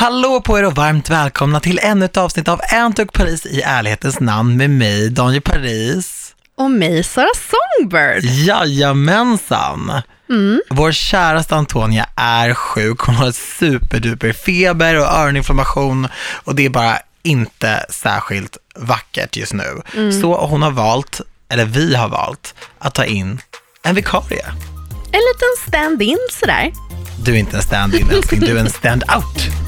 Hallå på er och varmt välkomna till ännu ett avsnitt av tugg Paris i ärlighetens namn med mig, Daniel Paris. Och mig, Sara Songbird. Jajamensan. Mm. Vår käraste Antonia är sjuk, hon har superduper feber och öroninflammation och det är bara inte särskilt vackert just nu. Mm. Så hon har valt, eller vi har valt, att ta in en vikarie. En liten stand-in sådär. Du är inte en stand-in älskling, du är en stand-out.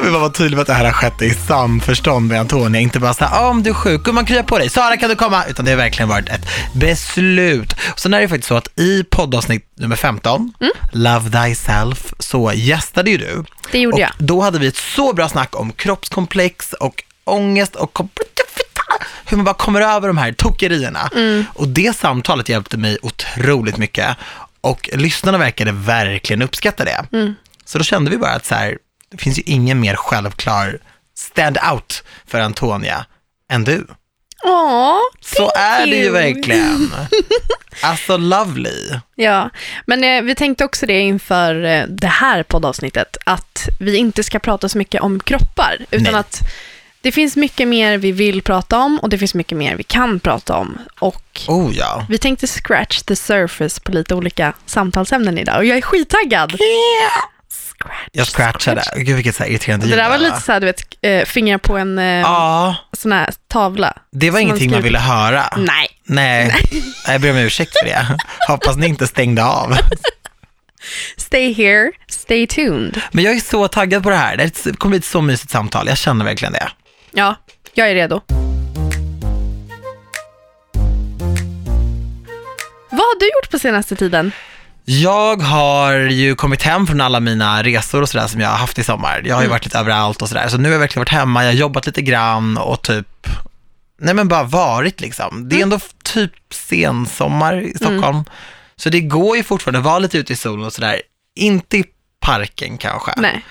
Jag vill bara vara tydlig med att det här har skett i samförstånd med Antonia, inte bara såhär, ah, om du är sjuk, gumman krya på dig, Sara kan du komma? Utan det har verkligen varit ett beslut. Och sen är det faktiskt så att i poddavsnitt nummer 15, Love Thyself, så gästade ju du. Det gjorde och jag. Då hade vi ett så bra snack om kroppskomplex och ångest och hur man bara kommer över de här tokerierna. Mm. Och det samtalet hjälpte mig otroligt mycket och lyssnarna verkade verkligen uppskatta det. Mm. Så då kände vi bara att så här, det finns ju ingen mer självklar stand-out för Antonia än du. Åh, Så är det ju verkligen. Alltså lovely. Ja, men eh, vi tänkte också det inför eh, det här poddavsnittet, att vi inte ska prata så mycket om kroppar, utan Nej. att det finns mycket mer vi vill prata om och det finns mycket mer vi kan prata om. Och Oh ja. vi tänkte scratch the surface på lite olika samtalsämnen idag och jag är skittaggad. Scratch, Jag scratchade. Gud vilket så här irriterande Det ljud där var va? lite så här, du vet, eh, fingrar på en eh, Ja, sån här tavla. det var man ingenting man skriver- ville höra. Nej, Nej, jag ber om ursäkt för det. Hoppas ni inte stängde av. stay here, stay tuned. Men jag är så taggad på det här. Det kommer bli ett så mysigt samtal. Jag känner verkligen det. Ja, jag är redo. Vad har du gjort på senaste tiden? Jag har ju kommit hem från alla mina resor och sådär som jag har haft i sommar. Jag har ju Mm. varit lite överallt och sådär. Så nu har jag verkligen varit hemma, jag har jobbat lite grann och typ, nej men bara varit liksom. Det är ändå f- typ sensommar i Stockholm. Så det går ju fortfarande att vara lite ute i solen och sådär. Inte i parken kanske. Nej.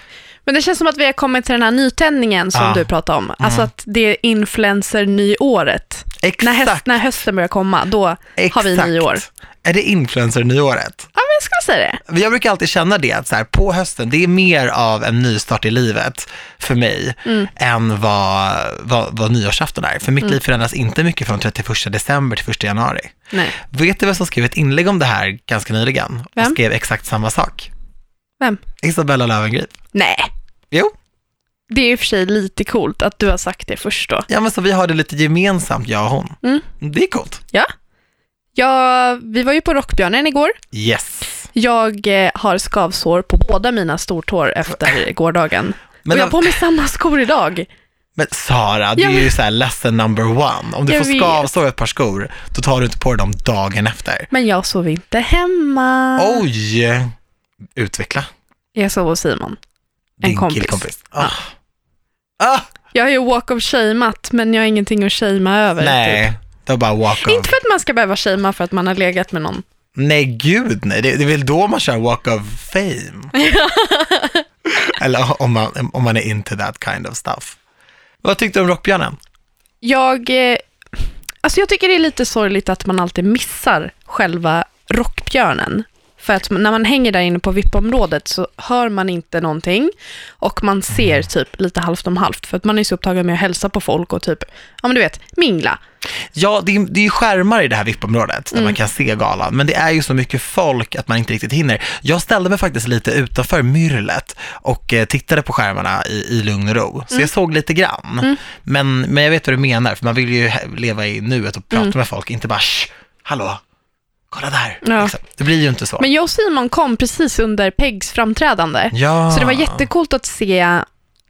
Men det känns som att vi har kommit till den här nytändningen som Ja. du pratade om. Alltså att det är influencer-nyåret. Exakt. När, höst, när hösten börjar komma, då har vi Exakt. nyår. Är det influencer-nyåret? Ja, men jag skulle säga det. Jag brukar alltid känna det, att så här, på hösten, det är mer av en nystart i livet för mig Mm. än vad, vad, vad nyårsafton är. För mitt liv förändras inte mycket från 31 december till 1 januari. Nej. Vet du vem som skrev ett inlägg om det här ganska nyligen? Och Vem? skrev exakt samma sak? Vem? Isabella Löwengrip. Nej. Jo, Det är i och för sig lite coolt att du har sagt det först då. ja men så vi har det lite gemensamt, jag och hon. Mm. Det är coolt. Ja, vi var ju på Rockbjörnen igår. Yes. Jag eh, har skavsår på båda mina stortår efter gårdagen. Men, och jag har på mig samma skor idag. men Sara, det Ja, är ju så här lesson number one. Om du Jag får skavsår ett par skor, då tar du inte på dig dem dagen efter. Men jag sov inte hemma. Oj! Utveckla. Jag sov hos Simon. En Din kompis. killkompis. Ah. Ah, Jag har ju walk of shameat, men jag har ingenting att shamea över. nej, Typ. det var bara walk of. Inte för att man ska behöva shamea för att man har legat med någon. Nej, gud nej. Det, det är väl då man kör walk of fame. Eller om man, om man är into that kind of stuff. Vad tyckte du om Rockbjörnen? Jag, eh, alltså jag tycker det är lite sorgligt att man alltid missar själva rockbjörnen. För att när man hänger där inne på VIP-området så hör man inte någonting och man ser typ lite halvt om halvt för att man är så upptagen med att hälsa på folk och typ, ja men du vet, mingla. Ja, det är, det är ju skärmar i det här VIP-området där Mm. man kan se galan, men det är ju så mycket folk att man inte riktigt hinner. Jag ställde mig faktiskt lite utanför myrlet och eh, tittade på skärmarna i, i lugn och ro, så Mm. jag såg lite grann. Men, men jag vet vad du menar, för man vill ju leva i nuet och prata Mm. med folk, inte bara Shh, hallå, kolla där. Ja. Liksom. Det blir ju inte så. Men jag och Simon kom precis under Pegs framträdande. ja. Så det var jättekult att se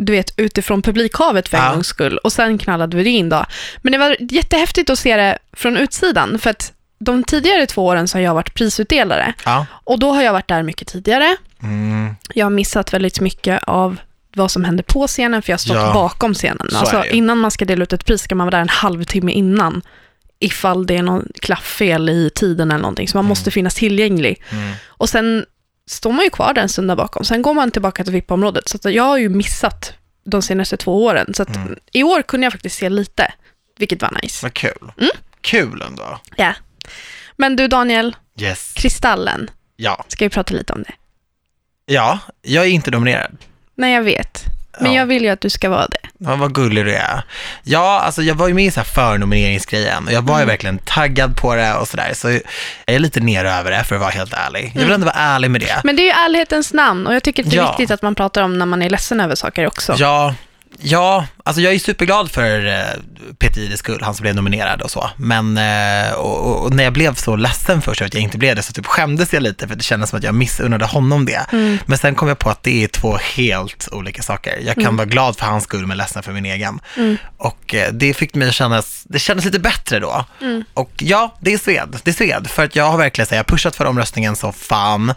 du vet, utifrån publikhavet för en Ja. gångs skull. Och sen knallade vi in då. Men det var jättehäftigt att se det från utsidan. För att de tidigare två åren så har jag varit prisutdelare. Ja. Och då har jag varit där mycket tidigare. Mm. Jag har missat väldigt mycket av vad som händer på scenen, för jag har stått Ja, bakom scenen. så Alltså, innan man ska dela ut ett pris ska man vara där en halvtimme innan. Ifall det är någon klafffel i tiden eller någonting. Så man måste finnas tillgänglig. Mm. Och sen står man ju kvar där en stund där bakom. Sen går man tillbaka till VIP-området. Så jag har ju missat de senaste två åren. Så Mm. i år kunde jag faktiskt se lite, vilket var nice. Vad kul. Mm. Kul ändå. Ja. Men du Daniel, Yes. Kristallen, Ja. ska vi prata lite om det? Ja, jag är inte nominerad. Nej, jag vet. Men Ja. jag vill ju att du ska vara det. Ja, vad gullig du är. Ja, alltså jag var ju med i så här förnomineringsgrejen och jag var ju Mm. verkligen taggad på det och sådär. Så jag är lite nere över det för att vara helt ärlig. Jag vill Mm. ändå vara ärlig med det. Men det är ju ärlighetens namn och jag tycker att det är Ja. viktigt att man pratar om när man är ledsen över saker också. Ja, ja, alltså jag är superglad för eh, Peter Jihdes skull, han som blev nominerad och så. Men, eh, och, och, när jag blev så ledsen först att jag inte blev det så typ skämdes jag lite för det kändes som att jag missunnade honom det. Mm. Men sen kom jag på att det är två helt olika saker. Jag kan vara glad för hans skull men ledsen för min egen. Mm. Och eh, det fick mig att kännas, det kändes lite bättre då. Mm. Och ja, det är sved. Det är sved. För att jag har verkligen så här, jag pushat för omröstningen som fan.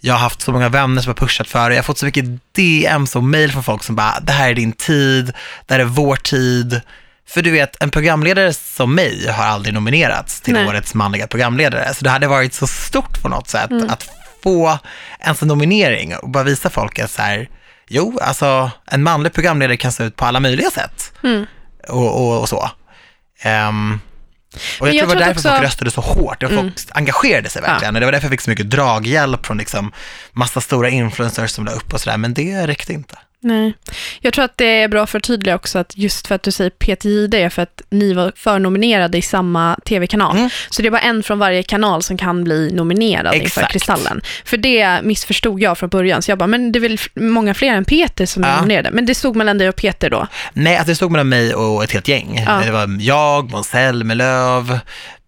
Jag har haft så många vänner som har pushat för det. Jag har fått så mycket DMs och mail från folk som bara, det här är din tid, det här är vår tid. För du vet, en programledare som mig har aldrig nominerats till Nej. årets manliga programledare. Så det hade varit så stort på något sätt Mm. att få ens en nominering och bara visa folk att så här, jo, alltså en manlig programledare kan se ut på alla möjliga sätt Mm. och, och, och så. Ehm, och jag, jag tror det var därför också- folk röstade så hårt. Och folk Mm. engagerade sig verkligen. Och det var därför jag fick så mycket draghjälp från liksom massa stora influencers som la upp och sådär. Men det räckte inte. Nej. Jag tror att det är bra för att förtydliga också att just för att du säger PTID är för att ni var förnominerade i samma tv-kanal. Mm. Så det är bara en från varje kanal som kan bli nominerad inför Exakt. Kristallen. För det missförstod jag från början, så jag bara, men det är väl många fler än Peter som är Ja. nominerade. Men det stod mellan dig och Peter då. Nej, alltså det stod mellan mig och ett helt gäng. Ja. Det var jag, Måns Zelmerlöw,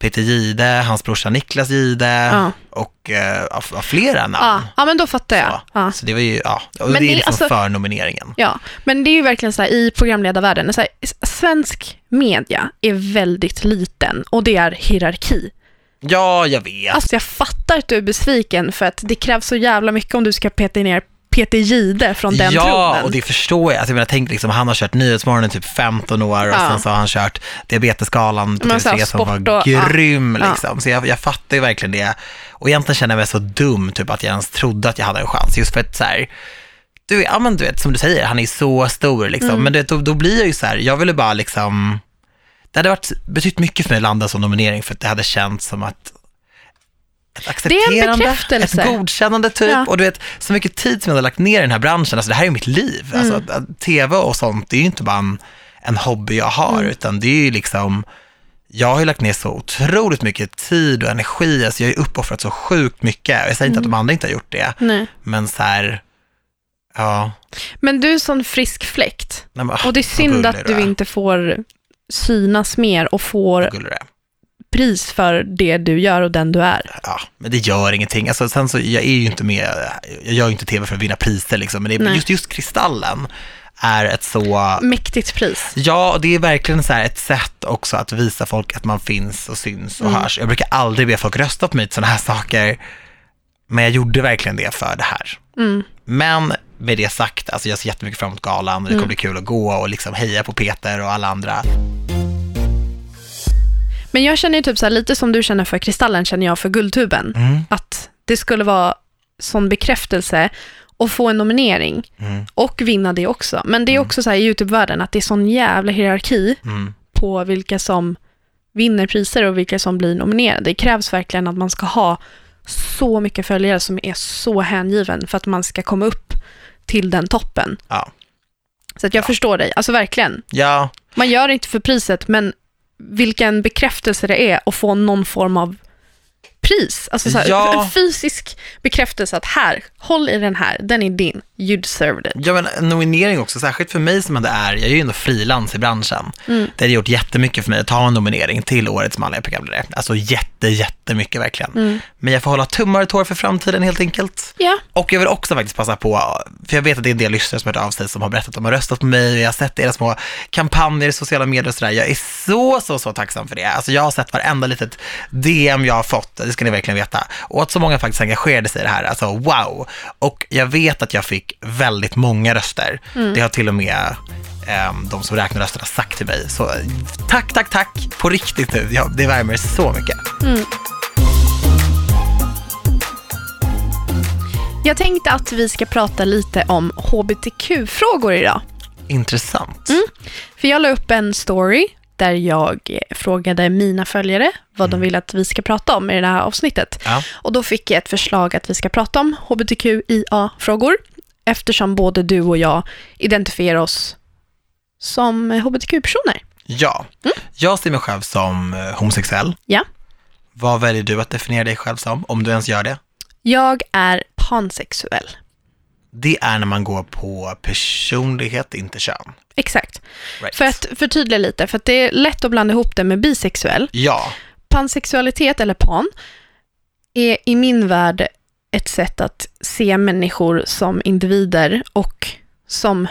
Peter Gide, hans brorsa Niklas Gide Ja. och f- flera namn. Ja, ja men då fattar jag. Ja. Så det var ju, ja, och Men det är liksom alltså- för nomineringen. Ja, men det är ju verkligen så här i programledarvärlden, så här, svensk media är väldigt liten och det är hierarki. Ja, jag vet. Alltså jag fattar att du är besviken för att det krävs så jävla mycket om du ska peta ner Peter Gide från den ja, tronen. och det förstår jag. Alltså, jag menar, tänk liksom, han har kört Nyhetsmorgon i typ 15 år och Ja. sen så har han kört Diabetesgalan på Men så här, TV3 som var och- ja. grym. Ja. Liksom. Så jag, jag fattar ju verkligen det. Och egentligen känner jag mig så dum, typ att jag ens trodde att jag hade en chans. Just för att så här, du, ja, men du vet, som du säger, han är så stor liksom. Mm. Men du vet, då, då blir jag ju så här, jag ville bara liksom, det hade varit, betytt mycket för mig att landa som nominering för att det hade känts som att ett accepterande, ett godkännande typ. Ja. Och du vet, så mycket tid som jag hade lagt ner i den här branschen, alltså det här är mitt liv. Mm. Alltså, TV och sånt, det är ju inte bara en, en hobby jag har, Mm. utan det är ju liksom, jag har ju lagt ner så otroligt mycket tid och energi, alltså jag har ju uppoffrat så sjukt mycket. Jag säger inte att Mm. de andra inte har gjort det, Nej. men så här, ja. Men du är sån frisk fläkt. Nej, men, Och det är synd att du är. inte får synas mer och får pris för det du gör och den du är. Ja, men det gör ingenting. Alltså, sen så, jag är ju inte med, jag gör ju inte tv för att vinna priser liksom, men det, just, just Kristallen är ett så, Mäktigt pris. ja, och det är verkligen så ett sätt också att visa folk att man finns och syns och Mm. hörs. Jag brukar aldrig be folk rösta på mig till sådana här saker, men jag gjorde verkligen det för det här. Mm. Men med det sagt, alltså jag ser jättemycket fram emot galan och det kommer Mm. bli kul att gå och liksom heja på Peter och alla andra. Men jag känner ju typ så här, lite som du känner för Kristallen känner jag för Guldtuben. Mm, Att det skulle vara sån bekräftelse och få en nominering mm, och vinna det också. Men det är Mm. också så här i YouTube-världen att det är sån jävla hierarki mm. på vilka som vinner priser och vilka som blir nominerade. Det krävs verkligen att man ska ha så mycket följare som är så hängiven för att man ska komma upp till den toppen. Ja. Så att jag Ja. förstår dig, alltså verkligen. Ja, Man gör det inte för priset, men vilken bekräftelse det är att få någon form av pris. Alltså så här, Ja. en fysisk bekräftelse att här, håll i den här, den är din, you deserved it. Ja, men en nominering också, särskilt för mig som ändå är, jag är ju ändå frilans i branschen. Mm. Det hade gjort jättemycket för mig att ta en nominering till årets manliga programledare. Alltså jätte, jättemycket verkligen. Mm. Men jag får hålla tummar och tår för framtiden helt enkelt. Ja, Och jag vill också faktiskt passa på, för jag vet att det är en del lyssnare som har hört av sig som har berättat att de har röstat på mig och jag har sett era små kampanjer i sociala medier och sådär. Jag är så, så, så tacksam för det. Alltså jag har sett varenda litet DM jag har fått, det ska ni verkligen veta. Och att så många faktiskt engagerade sig i det här, alltså wow. Och jag vet att jag fick väldigt många röster. Det har till och med ehm, de som räknar rösterna sagt till mig. Så tack, tack, tack på riktigt nu. Ja, det värmer så mycket. Jag tänkte att vi ska prata lite om hbtq-frågor idag. Intressant. För jag la upp en story där jag frågade mina följare vad de vill att vi ska prata om i det här avsnittet. Ja. Och då fick jag ett förslag att vi ska prata om hbtqia-frågor eftersom både du och jag identifierar oss som hbtq-personer. ja. Jag ser mig själv som eh, homosexuell. Ja. Vad väljer du att definiera dig själv som, om du ens gör det? Jag är pansexuell. Det är när man går på personlighet, inte kön. Exakt. Right. För att förtydliga lite, för att det är lätt att blanda ihop det med bisexuell. Ja, Pansexualitet, eller pan, är i min värld ett sätt att se människor som individer och som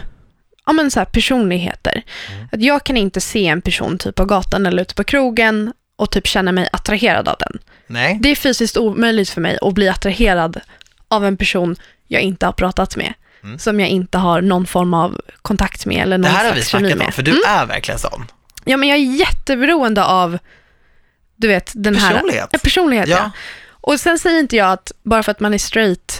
ja, men så här, personligheter. Att jag kan inte se en person typ på gatan eller ute på krogen och typ känna mig attraherad av den. nej. Det är fysiskt omöjligt för mig att bli attraherad av en person jag inte har pratat med. Mm. Som jag inte har någon form av kontakt med eller Det någon här har vi slags kemi snackat med. om, för du är verkligen sån. Ja, men jag är jätteberoende av, du vet, den här... Personlighet. Ja, personlighet, ja. Och sen säger inte jag att bara för att man är straight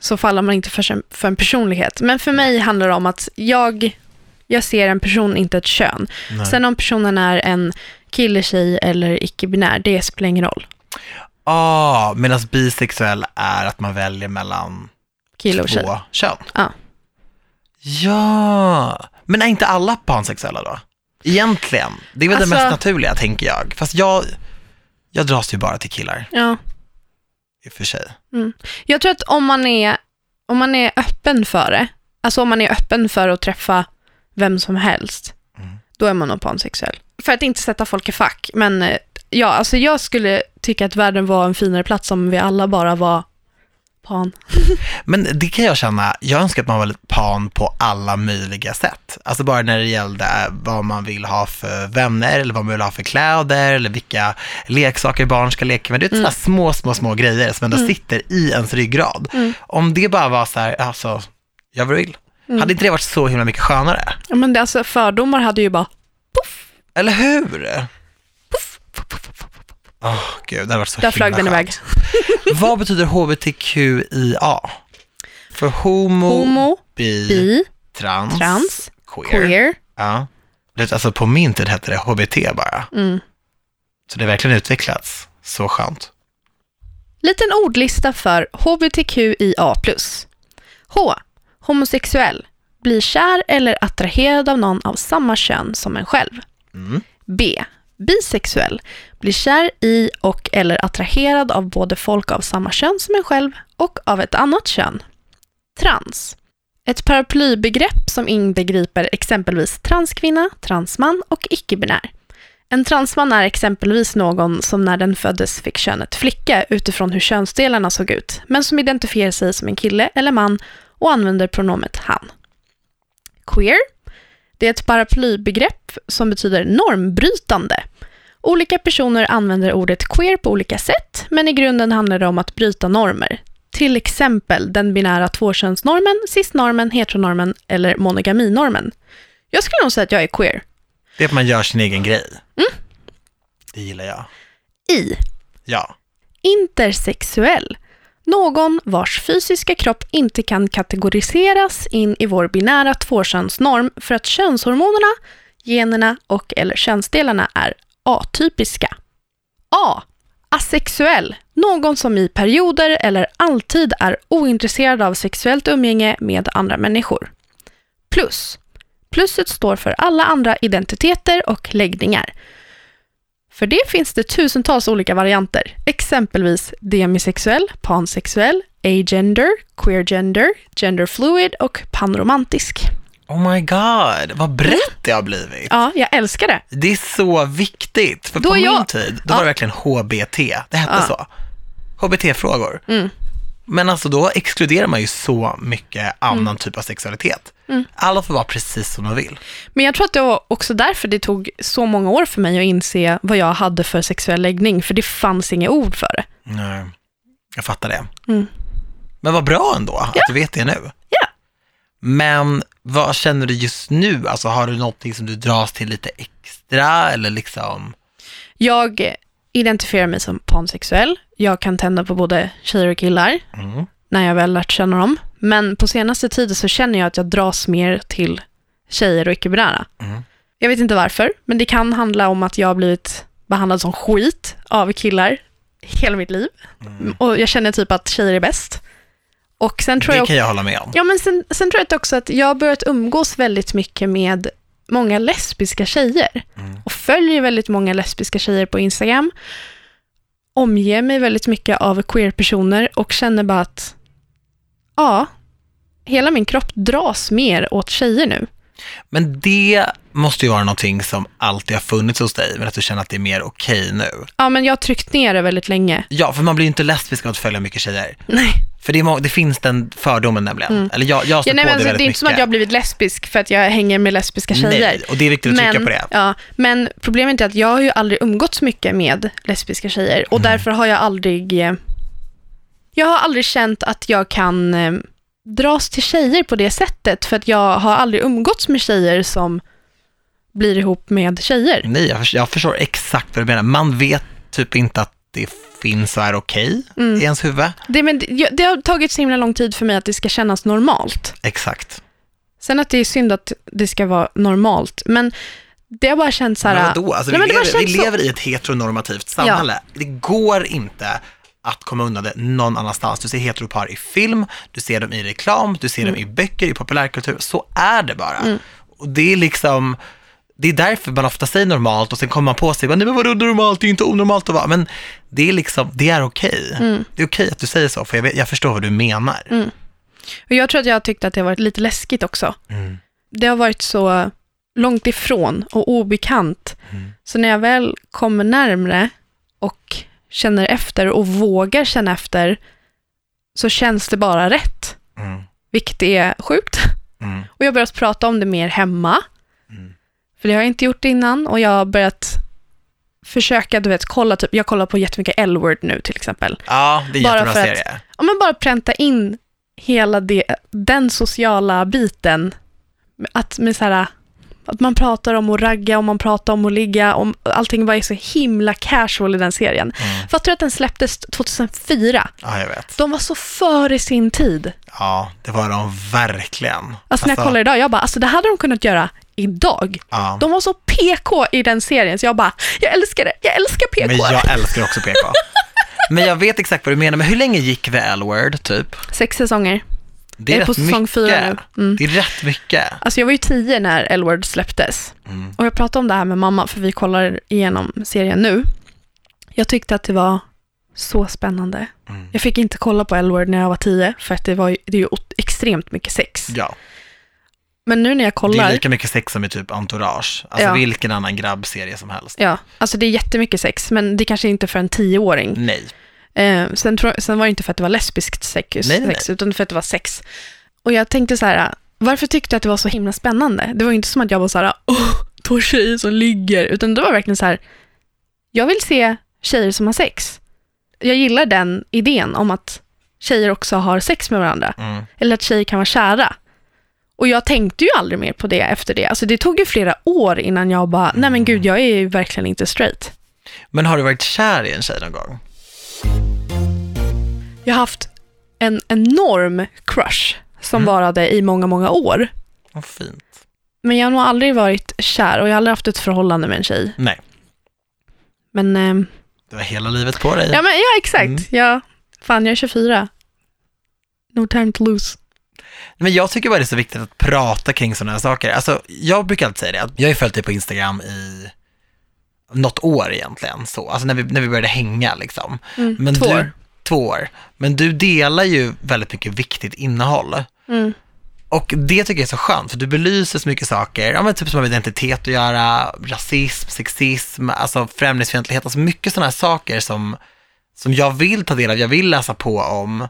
så faller man inte för, för en personlighet. Men för mig handlar det om att jag, jag ser en person, inte ett kön. Nej. Sen om personen är en kille, tjej eller icke-binär, det spelar ingen roll. Ah, medan bisexuell är att man väljer mellan Kille och tjej. två kön. Ja. Ja, men är inte alla pansexuella då? Egentligen. Det är väl Alltså- det mest naturliga, tänker jag. Fast jag, jag dras ju bara till killar, Ja. I och för sig. Jag tror att om man är, om man är öppen för det, alltså om man är öppen för att träffa vem som helst, Mm. då är man nog pansexuell. För att inte sätta folk i fack, men eh, ja, alltså jag skulle tycka att världen var en finare plats om vi alla bara var pan. Men det kan jag känna, jag önskar att man var lite pan på alla möjliga sätt. Alltså bara när det gällde vad man vill ha för vänner, eller vad man vill ha för kläder, eller vilka leksaker barn ska leka med. Det är sådana små, små, små grejer som ändå sitter i ens ryggrad. Om det bara var så här, alltså, jag vill. Hade inte det varit så himla mycket skönare? Ja, men det, alltså fördomar hade ju bara, Eller hur? Åh, gud, det varit så där flög den iväg. Vad betyder HBTQIA? För homo, Homo, bi, bi, trans, trans, queer. queer. Ja. Alltså på min tid hette det HBT bara. Mm. Så det har verkligen utvecklats. Så skönt. Liten ordlista för hbtqia+. H. Homosexuell. Blir kär eller attraherad av någon av samma kön som en själv. Mm. B. Bisexuell. Blir kär i och eller attraherad av både folk av samma kön som en själv och av ett annat kön. Trans. Ett paraplybegrepp som inbegriper exempelvis transkvinna, transman och icke-binär. En transman är exempelvis någon som när den föddes fick könet flicka utifrån hur könsdelarna såg ut, men som identifierar sig som en kille eller man och använder pronomet han. Queer. Det är ett paraplybegrepp som betyder normbrytande. Olika personer använder ordet queer på olika sätt, men i grunden handlar det om att bryta normer. Till exempel den binära tvåkönsnormen, cisnormen, heteronormen eller monogaminormen. Jag skulle nog säga att jag är queer. Det är att man gör sin egen grej. Mm. Det gillar jag. I. Ja. Intersexuell. Någon vars fysiska kropp inte kan kategoriseras in i vår binära tvåkönsnorm för att könshormonerna, generna och eller könsdelarna är atypiska. A. Asexuell. Någon som i perioder eller alltid är ointresserad av sexuellt umgänge med andra människor. Plus. Pluset står för alla andra identiteter och läggningar. För det finns det tusentals olika varianter, exempelvis demisexuell, pansexuell, agender, queergender, genderfluid och panromantisk. Oh my god, vad brett det har blivit. Ja, jag älskar det. Det är så viktigt. För Då på jag- min tid, då Ja. var det verkligen HBT. Det hette Ja. så. HBT-frågor. Mm. Men alltså då exkluderar man ju så mycket annan typ av sexualitet. Mm. Alla får vara precis som de vill. Men jag tror att det var också därför det tog så många år för mig att inse vad jag hade för sexuell läggning, för det fanns inga ord för det. Nej, jag fattar det. Mm. Men vad bra ändå att du vet det nu. Men vad känner du just nu? Alltså har du någonting som du dras till lite extra eller liksom? Jag identifierar mig som pansexuell. Jag kan tända på både tjejer och killar. Mm. när jag väl lärt känna dem. Men på senaste tiden så känner jag att jag dras mer till tjejer och icke-binära. Mm. Jag vet inte varför, men det kan handla om att jag har blivit behandlad som skit av killar hela mitt liv. Mm. Och jag känner typ att tjejer är bäst. Och sen tror Det jag kan jag hålla med om. Ja, men sen, sen tror jag också att jag har börjat umgås väldigt mycket med många lesbiska tjejer. Mm. Och följer väldigt många lesbiska tjejer på Instagram. Omger mig väldigt mycket av queer-personer och känner bara att, ja, hela min kropp dras mer åt tjejer nu. Men det måste ju vara någonting som alltid har funnits hos dig, men att du känner att det är mer okej nu. Ja, men jag har tryckt ner det väldigt länge. Ja, för man blir ju inte lesbisk av att följa mycket tjejer. Nej. För det, är, det finns den fördomen nämligen. Eller jag, jag Ja, nej på men det alltså, det är inte mycket. som att jag har blivit lesbisk för att jag hänger med lesbiska tjejer. Nej, och det är viktigt att trycka på det. Ja, men problemet är att jag har ju aldrig umgåtts mycket med lesbiska tjejer Mm. och därför har jag aldrig eh, jag har aldrig känt att jag kan eh, dras till tjejer på det sättet för att jag har aldrig umgåtts med tjejer som blir ihop med tjejer. Nej, jag, jag förstår exakt vad du menar. Man vet typ inte att det finns och är okej Mm. i ens huvud. Det, men, det, det har tagit så himla lång tid för mig att det ska kännas normalt. Exakt. Sen att det är synd att det ska vara normalt, men det har bara känts så här... Men vadå? Alltså, Nej, vi men lever, vi känns så- lever i ett heteronormativt samhälle. Det går inte att komma undan det någon annanstans. Du ser heteropar i film, du ser dem i reklam, du ser Mm. dem i böcker, i populärkultur. Så är det bara. Och det är liksom, det är därför man ofta säger normalt och sen kommer man på sig, men vadå normalt, det är inte onormalt att vara, men det är liksom, det är okej. Mm. Det är okej att du säger så, för jag, jag förstår vad du menar. Och jag tror att jag har tyckt att det har varit lite läskigt också. Mm. Det har varit så långt ifrån och obekant. Mm. Så när jag väl kommer närmre och känner efter och vågar känna efter så känns det bara rätt. Mm. Vilket är sjukt. Mm. Och jag har börjat prata om det mer hemma. Mm. För det har jag inte gjort innan och jag har börjat försöka, du vet, kolla typ, jag kollar på jättemycket L-word nu till exempel. Ja, det är Bara jättebra för att- serie. Ja, men bara pränta in hela det, den sociala biten. Att, med så här, att man pratar om att ragga, och man pratar om att ligga, om, allting bara är så himla casual i den serien. Mm. Fattar du att den släpptes 2004? Ja, jag vet. De var så före sin tid. Ja, det var de verkligen. Alltså när jag kollar idag, jag bara, alltså det hade de kunnat göra idag. ja. De var så PK i den serien, så jag bara, jag älskar det, jag älskar PK. Men jag älskar också PK. Men jag vet exakt vad du menar, men hur länge gick The L-word, typ? Sex säsonger. Det är är på säsong fyra nu. Mm. Det är rätt mycket. Alltså jag var ju tio när L-word släpptes. Mm. Och jag pratade om det här med mamma, för vi kollar igenom serien nu. Jag tyckte att det var så spännande. Mm. Jag fick inte kolla på L-word när jag var tio, för att det, var ju, det är ju extremt mycket sex. Ja, Men nu när jag det är kollar, lika mycket sex som i typ Entourage. Alltså Ja. vilken annan grabbserie som helst. ja, alltså det är jättemycket sex, men det kanske inte för en tioåring. Nej. Eh, sen, tror, sen var det inte för att det var lesbiskt sex, Nej, nej, sex utan för att det var sex. Och jag tänkte så här, varför tyckte jag att det var så himla spännande? Det var inte som att jag var så här, åh, två tjejer som ligger, utan det var verkligen så här, jag vill se tjejer som har sex. Jag gillar den idén om att tjejer också har sex med varandra, Mm. eller att tjejer kan vara kära. Och jag tänkte ju aldrig mer på det efter det. Alltså det tog ju flera år innan jag bara, nej men gud, jag är ju verkligen inte straight. Men har du varit kär i en tjej någon gång? Jag har haft en enorm crush som Mm. varade i många, många år. Vad fint. Men jag har nog aldrig varit kär och jag har aldrig haft ett förhållande med en tjej. Nej, Men, ehm, du har hela livet på dig. ja, men ja exakt. Mm. Ja, fan jag är 24. No time to lose. Men jag tycker bara det är så viktigt att prata kring sådana här saker. Alltså, jag brukar alltid säga det, att jag har ju följt dig på Instagram i något år egentligen, så. Alltså när vi, när vi började hänga liksom. Mm, Men två du, år. Två år. Men du delar ju väldigt mycket viktigt innehåll. Mm. Och det tycker jag är så skönt, för du belyser så mycket saker, ja men typ som har med identitet att göra, rasism, sexism, alltså främlingsfientlighet, alltså mycket sådana här saker som, som jag vill ta del av, jag vill läsa på om.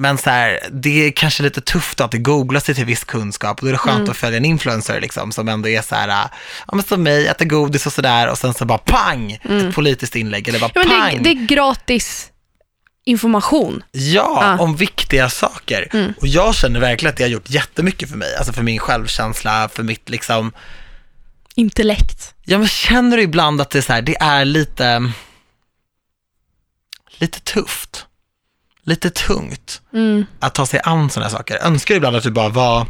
Men så här, det är kanske lite tufft att det googlas till viss kunskap och då är det skönt Mm. att följa en influencer liksom, som ändå är så här, ja men som mig, äter godis och sådär och sen så bara pang, ett politiskt inlägg eller bara Mm. Ja, pang. det, det är gratis information. Ja, Ja. om viktiga saker. Mm. Och jag känner verkligen att det har gjort jättemycket för mig, alltså för min självkänsla, för mitt liksom, Intellekt. ja men känner du ibland att det är så här, det är lite, lite tufft. Lite tungt Mm. att ta sig an sådana saker. Önskar ibland att du bara var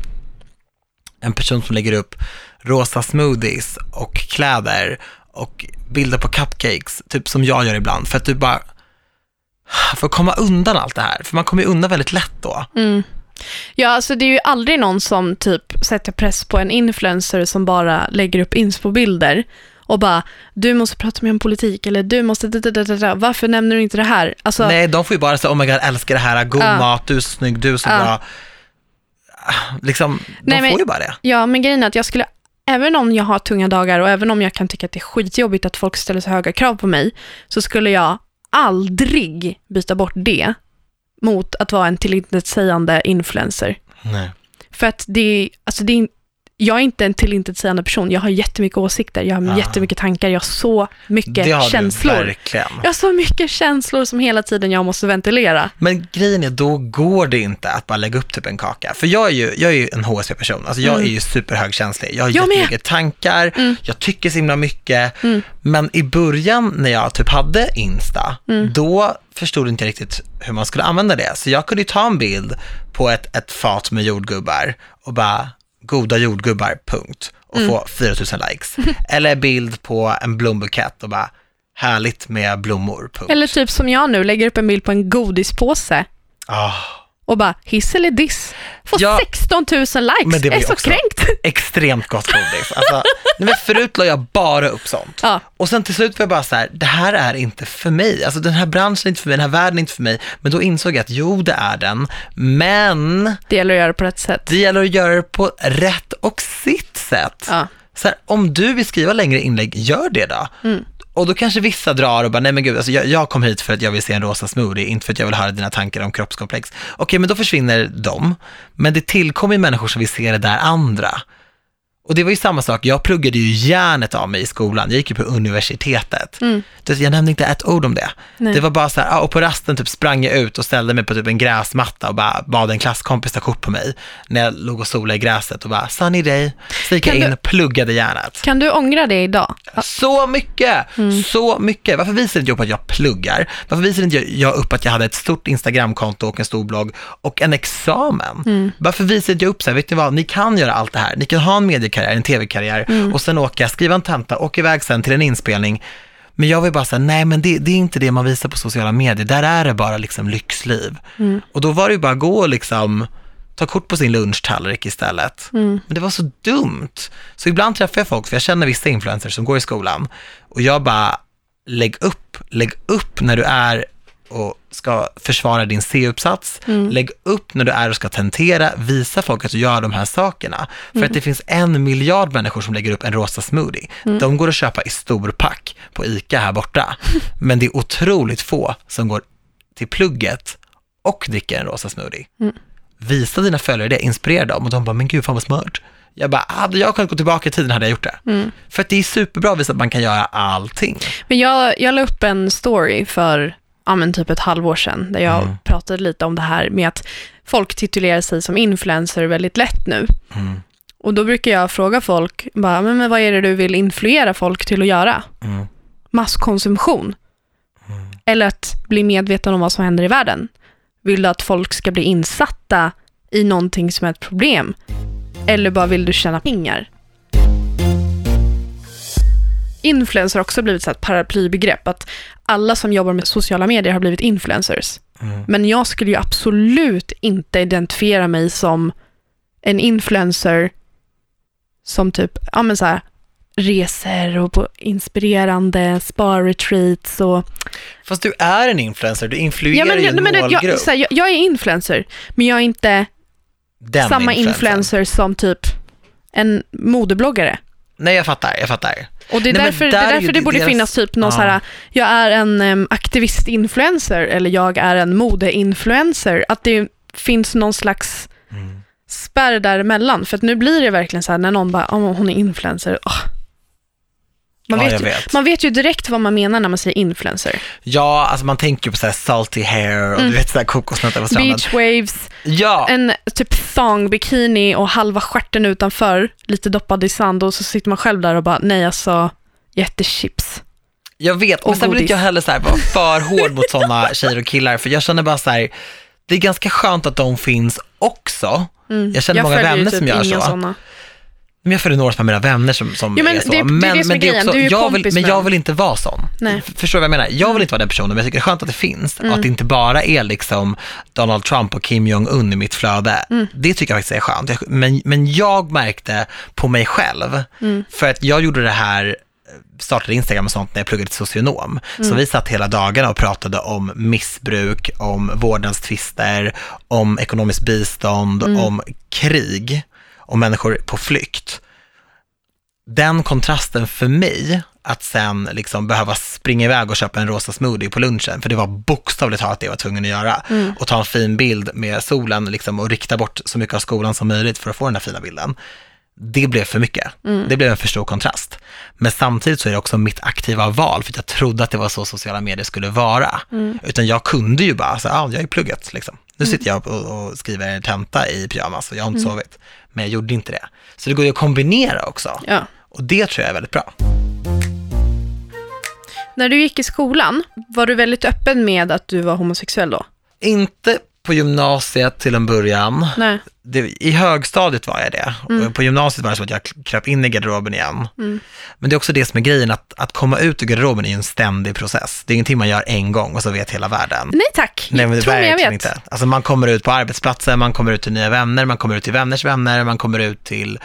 en person som lägger upp rosa smoothies och kläder och bilder på cupcakes, typ som jag gör ibland, för att du bara får komma undan allt det här, för man kommer ju undan väldigt lätt då. Mm. Ja, alltså det är ju aldrig någon som typ sätter press på en influencer som bara lägger upp inspo-bilder och bara, du måste prata mer om politik eller du måste, varför nämner du inte det här? Alltså, Nej, de får ju bara säga, oh my god, älskar det här, god Ja. mat, du är snygg, du är så Ja. bra. Liksom, de Nej, men- får ju bara det. Ja, men grejen är att jag skulle, även om jag har tunga dagar och även om jag kan tycka att det är skitjobbigt att folk ställer så höga krav på mig, så skulle jag aldrig byta bort det mot att vara en tillintetsägande influencer. Nej. För att det, alltså det är, jag är inte en tillintetsägande person. Jag har jättemycket åsikter, jag har Ah. jättemycket tankar, jag har så mycket Det har känslor. du verkligen. Jag har så mycket känslor som hela tiden jag måste ventilera. Men grejen är, då går det inte att bara lägga upp typ en kaka. För jag är ju, jag är ju en HSV-person, alltså jag Mm. är ju superhögkänslig. Jag har Jag med. jättemycket tankar, Mm. jag tycker så himla mycket. Mm. Men i början när jag typ hade Insta, Mm. då förstod inte riktigt hur man skulle använda det. Så jag kunde ju ta en bild på ett, ett fat med jordgubbar och bara, goda jordgubbar, punkt. Och Mm. få 4000 likes. Eller bild på en blombukett och bara, härligt med blommor, punkt. Eller typ som jag nu, lägger upp en bild på en godispåse Ah. Och bara hiss eller diss. Får Ja. 16 000 likes. Men det var är så kränkt. extremt gott godis. Alltså, men förut la jag bara upp sånt. Ja. Och sen till slut var jag bara så här, det här är inte för mig. Alltså den här branschen är inte för mig, den här världen är inte för mig. Men då insåg jag att jo, det är den. Men Det gäller att göra det på rätt sätt. det gäller att göra det på rätt och sitt sätt. Ja. Så här, om du vill skriva längre inlägg, gör det då. Mm. Och då kanske vissa drar och bara, nej men gud, alltså jag, jag kom hit för att jag vill se en rosa smoothie, inte för att jag vill höra dina tankar om kroppskomplex. Okej, men då försvinner de. Men det tillkommer ju människor som vill se det där andra. Och det var ju samma sak, jag pluggade ju hjärnet av mig i skolan, jag gick ju på universitetet. Mm. Jag nämnde inte ett ord om det. Nej. Det var bara så här, och på rasten typ sprang jag ut och ställde mig på typ en gräsmatta och bara bad en klasskompis ta kort på mig när jag låg och solade i gräset och bara, sunny day. Så gick jag in du- pluggade hjärnet. Kan du ångra det idag? Så mycket, Mm. så mycket. Varför visar inte jag upp att jag pluggar? Varför visar inte jag upp att jag hade ett stort Instagramkonto och en stor blogg och en examen? Mm. Varför visar inte jag upp så här, vet ni vad, ni kan göra allt det här. Ni kan ha en mediekarriär, en tv-karriär Mm. och sen åka, skriva en tenta, åka iväg sen till en inspelning. Men jag vill bara säga, nej men det, det är inte det man visar på sociala medier, där är det bara liksom lyxliv. Mm. Och då var det ju bara att gå och liksom ta kort på sin lunchtallrik istället. Mm. Men det var så dumt. Så ibland träffar jag folk, för jag känner vissa influencers som går i skolan, och jag bara, lägg upp, lägg upp när du är och ska försvara din C-uppsats, Mm. lägg upp när du är och ska tentera, visa folk att du gör de här sakerna. För Mm. att det finns en miljard människor som lägger upp en rosa smoothie. Mm. De går att köpa i storpack på ICA här borta. Men det är otroligt få som går till plugget och dricker en rosa smoothie. Mm. Visa dina följare det, inspirera dem och de bara, men gud fan vad smart. Jag bara, hade jag kunnat gå tillbaka i tiden hade jag gjort det. Mm. För att det är superbra att visa att man kan göra allting. Men jag, jag la upp en story för ja, men typ ett halvår sedan, där jag Mm. pratade lite om det här med att folk titulerar sig som influencer väldigt lätt nu. Mm. Och då brukar jag fråga folk, bara, men, men vad är det du vill influera folk till att göra? Mm. Masskonsumtion? Eller att bli medveten om vad som händer i världen? Vill du att folk ska bli insatta i någonting som är ett problem? Eller bara vill du tjäna pengar? Influencer har också blivit så ett paraplybegrepp, att alla som jobbar med sociala medier har blivit influencers. Mm. Men jag skulle ju absolut inte identifiera mig som en influencer som typ, ja men så här, reser och på inspirerande spa-retreats och... Fast du är en influencer, du influerar Ja, men, ju en men, målgrupp. jag, här, jag, jag är influencer, men jag är inte Den samma influencern. influencer som typ en modebloggare. Nej, jag fattar, jag fattar. Och det är Nej, därför, det, där är är därför det borde deras- finnas typ någon Ja. så här, jag är en um, aktivist-influencer eller jag är en mode-influencer. Att det finns någon slags Mm. spärr däremellan. För att nu blir det verkligen så här när någon bara, oh, hon är influencer. åh. Man, ja, vet jag ju, vet. man vet ju direkt vad man menar när man säger influencer. Ja, alltså man tänker på så salty hair och Mm. du vet så här kokosnötter på stranden. Beach waves, Ja, en typ thong-bikini och halva stjärten utanför, lite doppad i sand och så sitter man själv där och bara, nej alltså, jättechips. Jag vet, men Och sen vill inte jag heller så här vara för hård mot sådana tjejer och killar, för jag känner bara så här, det är ganska skönt att de finns också. Mm. Jag känner många följer ju vänner typ som gör så. Såna. Men jag följer några av mina vänner som, som Jo, men är så. det- det är det som är grejen. Du är jag vill, men jag vill inte vara sån. Nej. Förstår du vad jag menar? Jag vill inte vara den personen, men jag tycker det är skönt att det finns. Och att det inte bara är liksom Donald Trump och Kim Jong-Un i mitt flöde. Det tycker jag faktiskt är skönt. Men, men jag märkte på mig själv, för att jag gjorde det här startade Instagram och sånt när jag pluggade till socionom. Så vi satt hela dagarna och pratade om missbruk, om vårdnadstvister, om ekonomiskt bistånd, om krig, om människor på flykt. Den kontrasten för mig, att sen liksom behöva springa iväg och köpa en rosa smoothie på lunchen, för det var bokstavligt talat det jag var tvungen att göra, och ta en fin bild med solen liksom, och rikta bort så mycket av skolan som möjligt för att få den här fina bilden det blev för mycket. Det blev en för stor kontrast. Men samtidigt så är det också mitt aktiva val, för jag trodde att det var så sociala medier skulle vara. Utan jag kunde ju bara, så, ah, jag är i plugget, liksom. Nu sitter jag och, och skriver en tenta i pyjamas och jag har inte sovit. Men jag gjorde inte det. Så det går ju att kombinera också. Ja. Och det tror jag är väldigt bra. När du gick i skolan, var du väldigt öppen med att du var homosexuell då? Inte på gymnasiet till en början. Nej. Det, i högstadiet var jag det. Och på gymnasiet var det så att jag kröp in i garderoben igen. Men det är också det som är grejen, att, att komma ut ur garderoben är en ständig process. Det är ingenting man gör en gång och så vet hela världen. Nej tack, Nej, men det tror jag verkligen vet. inte. Alltså man kommer ut på arbetsplatser, man kommer ut till nya vänner, man kommer ut till vänners vänner, man kommer ut till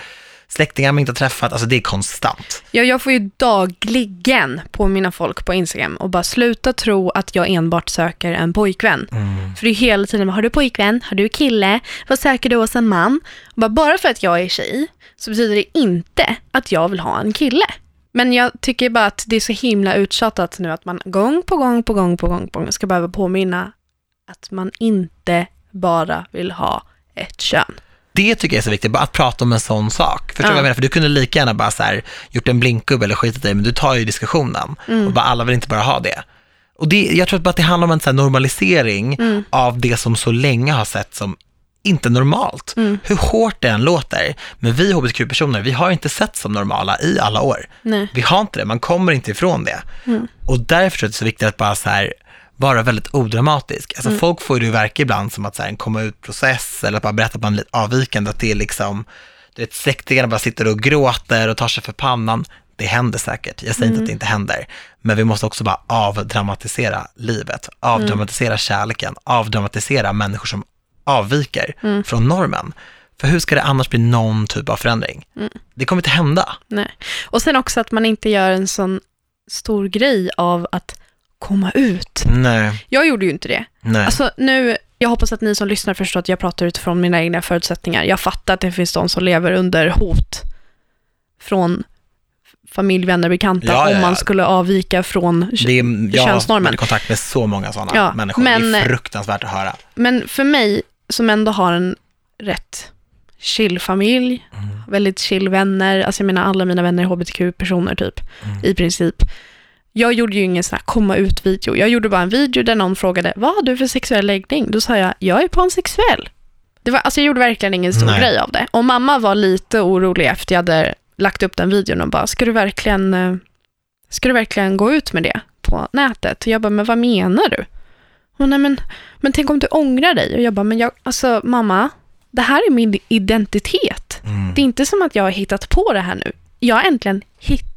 släktingar man inte har träffat. Alltså det är konstant. Ja, jag får ju dagligen på mina folk på Instagram och bara sluta tro att jag enbart söker en pojkvän. Mm. För det är hela tiden, har du pojkvän? Har du kille? Vad söker du hos en man? Och bara, bara för att jag är tjej så betyder det inte att jag vill ha en kille. Men jag tycker bara att det är så himla uttjatat nu att man gång på gång på gång på gång på gång ska behöva påminna att man inte bara vill ha ett kön. Det tycker jag är så viktigt, bara att prata om en sån sak. Förstår du Ja. vad jag menar? För du kunde lika gärna bara så här, gjort en blinkgubbe eller skitit i det, men du tar ju diskussionen. Mm. Och bara alla vill inte bara ha det. Och det, jag tror bara att det handlar om en så normalisering Mm. av det som så länge har sett som inte normalt. Mm. Hur hårt det än låter. Men vi hbtq-personer, vi har inte sett som normala i alla år. Nej. Vi har inte det, man kommer inte ifrån det. Mm. Och därför tror jag att det är så viktigt att bara så här, vara väldigt odramatisk. Alltså Mm. folk får ju det att verka ibland som att så här, en komma ut-process eller att bara berätta att man är lite avvikande, att det är liksom, du vet, släktingarna bara sitter och gråter och tar sig för pannan. Det händer säkert, jag säger inte att det inte händer. Men vi måste också bara avdramatisera livet, avdramatisera kärleken, avdramatisera människor som avviker från normen. För hur ska det annars bli någon typ av förändring? Det kommer inte hända. Nej. Och sen också att man inte gör en sån stor grej av att komma ut. Nej, Jag gjorde ju inte det. nej. Alltså nu, jag hoppas att ni som lyssnar förstår att jag pratar utifrån mina egna förutsättningar. Jag fattar att det finns de som lever under hot från familj, vänner, bekanta Ja, ja, om man skulle avvika från... Det är, jag har könsnormen. varit i kontakt med så många sådana Ja, människor. men- det är fruktansvärt att höra. Men för mig, som ändå har en rätt chill familj, Mm. väldigt chill vänner, alltså jag menar alla mina vänner är hbtq-personer typ, Mm. i princip. Jag gjorde ju ingen sån här komma ut-video. Jag gjorde bara en video där någon frågade, vad har du för sexuell läggning? Då sa jag, jag är pansexuell. Det var, alltså jag gjorde verkligen ingen stor Nej. grej av det. Och mamma var lite orolig efter jag hade lagt upp den videon och bara, ska du verkligen, eh, ska du verkligen gå ut med det på nätet? Och jag bara, men vad menar du? Hon, nej men, men tänk om du ångrar dig? Och jag bara, men jag, alltså mamma, det här är min identitet. Mm. Det är inte som att jag har hittat på det här nu. Jag har äntligen hittat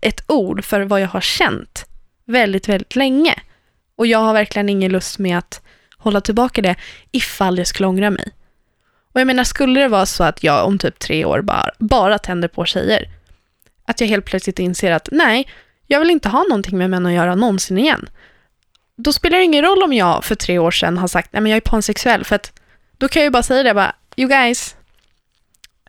ett ord för vad jag har känt väldigt, väldigt länge. Och jag har verkligen ingen lust med att hålla tillbaka det ifall jag skulle ångra mig. Och jag menar, skulle det vara så att jag om typ tre år bara, bara tänder på tjejer, att jag helt plötsligt inser att nej, jag vill inte ha någonting med män att göra någonsin igen. Då spelar det ingen roll om jag för tre år sedan har sagt nej men jag är pansexuell, för att då kan jag ju bara säga det bara, you guys,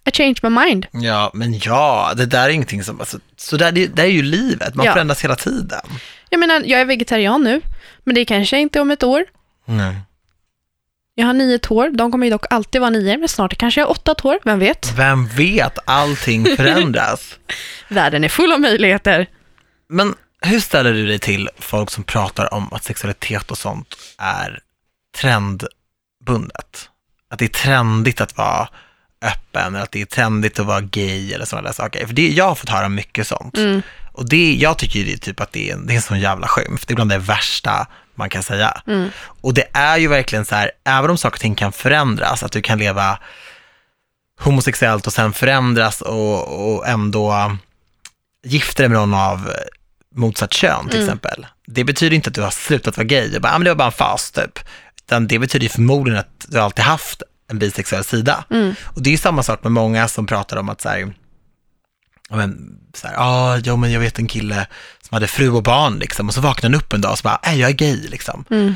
i changed my mind. Ja, men ja, det där är ingenting som, alltså, så där, det, det är ju livet, man Ja. förändras hela tiden. Jag menar, jag är vegetarian nu, men det kanske inte om ett år. Nej. Jag har nio tår, de kommer ju dock alltid vara nio, men snart kanske jag har åtta tår, vem vet? Vem vet, allting förändras. Världen är full av möjligheter. Men hur ställer du dig till folk som pratar om att sexualitet och sånt är trendbundet? Att det är trendigt att vara öppen, eller att det är trendigt att vara gay eller sådana där saker. För det, jag har fått höra mycket sånt. Mm. Och det, jag tycker ju typ att det är, det är en sån jävla skymf. Det är bland det värsta man kan säga. Mm. Och det är ju verkligen så här, även om saker och ting kan förändras, att du kan leva homosexuellt och sen förändras och, och ändå gifta dig med någon av motsatt kön till Mm. exempel. Det betyder inte att du har slutat vara gay, och bara, ah, men det var bara en fas typ. Utan det betyder ju förmodligen att du alltid haft en bisexuell sida. Mm. Och det är ju samma sak med många som pratar om att så här, men, så här, ah, jo, men jag vet en kille som hade fru och barn liksom, och så vaknade han upp en dag och så bara, äh, jag är gay liksom. Mm.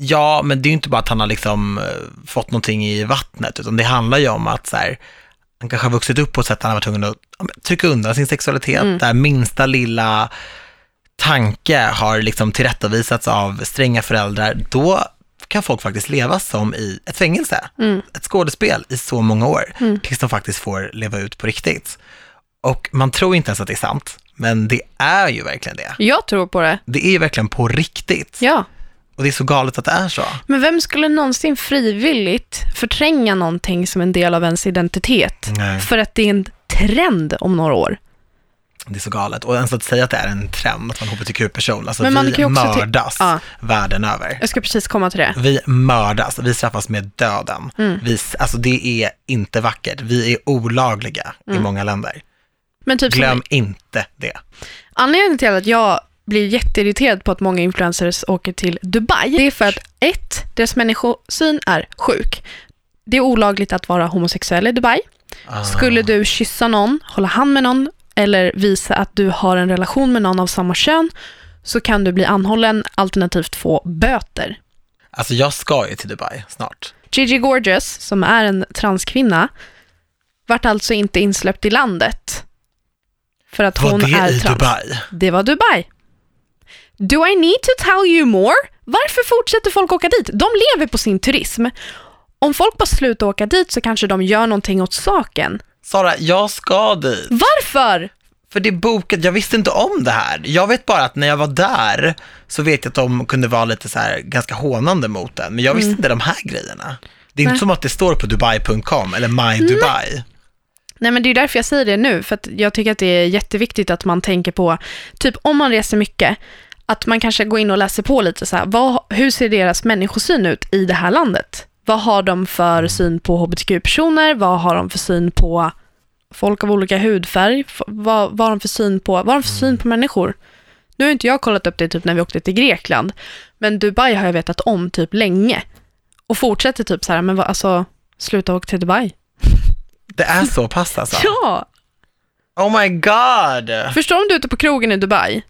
Ja, men det är ju inte bara att han har liksom eh, fått någonting i vattnet, utan det handlar ju om att så här, han kanske har vuxit upp på ett sätt där han var tvungen att trycka undan sin sexualitet, Mm. där minsta lilla tanke har liksom tillrättavisats av stränga föräldrar, då kan folk faktiskt leva som i ett fängelse, Mm. ett skådespel i så många år, Mm. tills de faktiskt får leva ut på riktigt. Och man tror inte ens att det är sant, men det är ju verkligen det. Jag tror på det. Det är ju verkligen på riktigt. Ja. Och det är så galet att det är så. Men vem skulle någonsin frivilligt förtränga någonting som en del av ens identitet? Nej. För att det är en trend om några år. Det är så galet. Och ens att säga att det är en trend att vara en hbtq-person, alltså Men vi mördas Ja. världen över. Jag ska precis komma till det. Vi mördas, vi straffas med döden. Mm. Vi, alltså det är inte vackert. Vi är olagliga i Mm. många länder. Men typ som- Glöm inte det. Anledningen till att jag blir jätteirriterad på att många influencers åker till Dubai, det är för att ett, deras människosyn är sjuk. Det är olagligt att vara homosexuell i Dubai. Ah. Skulle du kyssa någon, hålla hand med någon eller visa att du har en relation med någon av samma kön så kan du bli anhållen alternativt få böter. Alltså jag ska ju till Dubai snart. Gigi Gorgeous, som är en transkvinna, vart alltså inte insläppt i landet. För att Var hon det är i trans. Dubai? Det var Dubai. Do I need to tell you more? Varför fortsätter folk åka dit? De lever på sin turism. Om folk bara slutar åka dit så kanske de gör någonting åt saken. Sara, jag ska dit. Varför? För det är bokat, jag visste inte om det här. Jag vet bara att när jag var där så vet jag att de kunde vara lite så här ganska hånande mot den. Men jag visste inte de här grejerna. Det är Nej. inte som att det står på dubai.com eller My Dubai. Nej men det är därför jag säger det nu, för att jag tycker att det är jätteviktigt att man tänker på, typ om man reser mycket, att man kanske går in och läser på lite så här, vad, hur ser deras människosyn ut i det här landet? Vad har de för syn på hbtq-personer? Vad har de för syn på folk av olika hudfärg? Vad, vad har de för syn på, vad har de för syn på människor? Nu har inte jag kollat upp det typ när vi åkte till Grekland, men Dubai har jag vetat om typ länge. Och fortsätter typ så här, men vad, alltså, sluta åka till Dubai. Det är så pass alltså. Ja! Oh my god! Förstår om du är ute på krogen i Dubai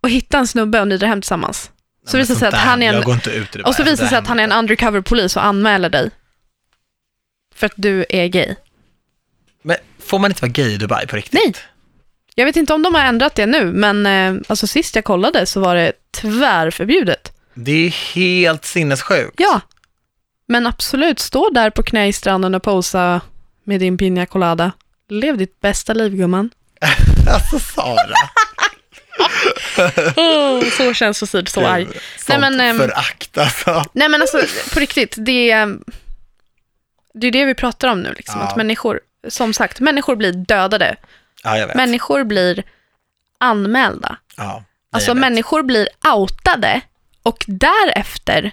och hittar en snubbe och ni drar hem tillsammans. Så visar sig att där, han är en, och så visar sig att han är en händer undercover polis och anmäler dig. För att du är gay. Men får man inte vara gay i Dubai på riktigt? Nej. Jag vet inte om de har ändrat det nu, men eh, alltså sist jag kollade så var det tvärförbjudet. Det är helt sinnessjukt. Ja. Men absolut, stå där på knä i stranden och posa med din piña colada. Lev ditt bästa liv gumman. Alltså Sara. Oh, så känns så så arg. Sånt Nej, men, ehm, förakt alltså. Nej men alltså på riktigt, det är det, är det vi pratar om nu. Liksom, Ja. Att människor, som sagt, människor blir dödade. Ja. Människor blir anmälda. ja, Alltså människor blir outade och därefter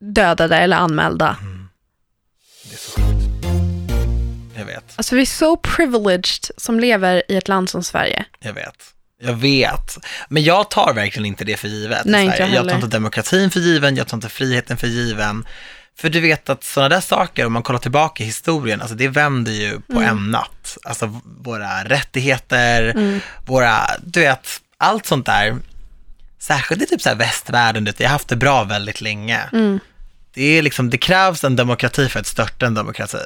dödade eller anmälda. Det är så sjukt. Jag vet, Alltså vi är så privileged som lever i ett land som Sverige. jag vet. Jag vet. Men jag tar verkligen inte det för givet. Nej, inte jag jag tar inte demokratin för given, jag tar inte friheten för given. För du vet att sådana där saker, om man kollar tillbaka i historien, alltså det vänder ju på Mm. en natt. Alltså våra rättigheter, våra, du vet, allt sånt där. Särskilt i typ så här västvärlden, vi har haft det bra väldigt länge. Mm. Det, är liksom, det krävs en demokrati för att störta en demokrati.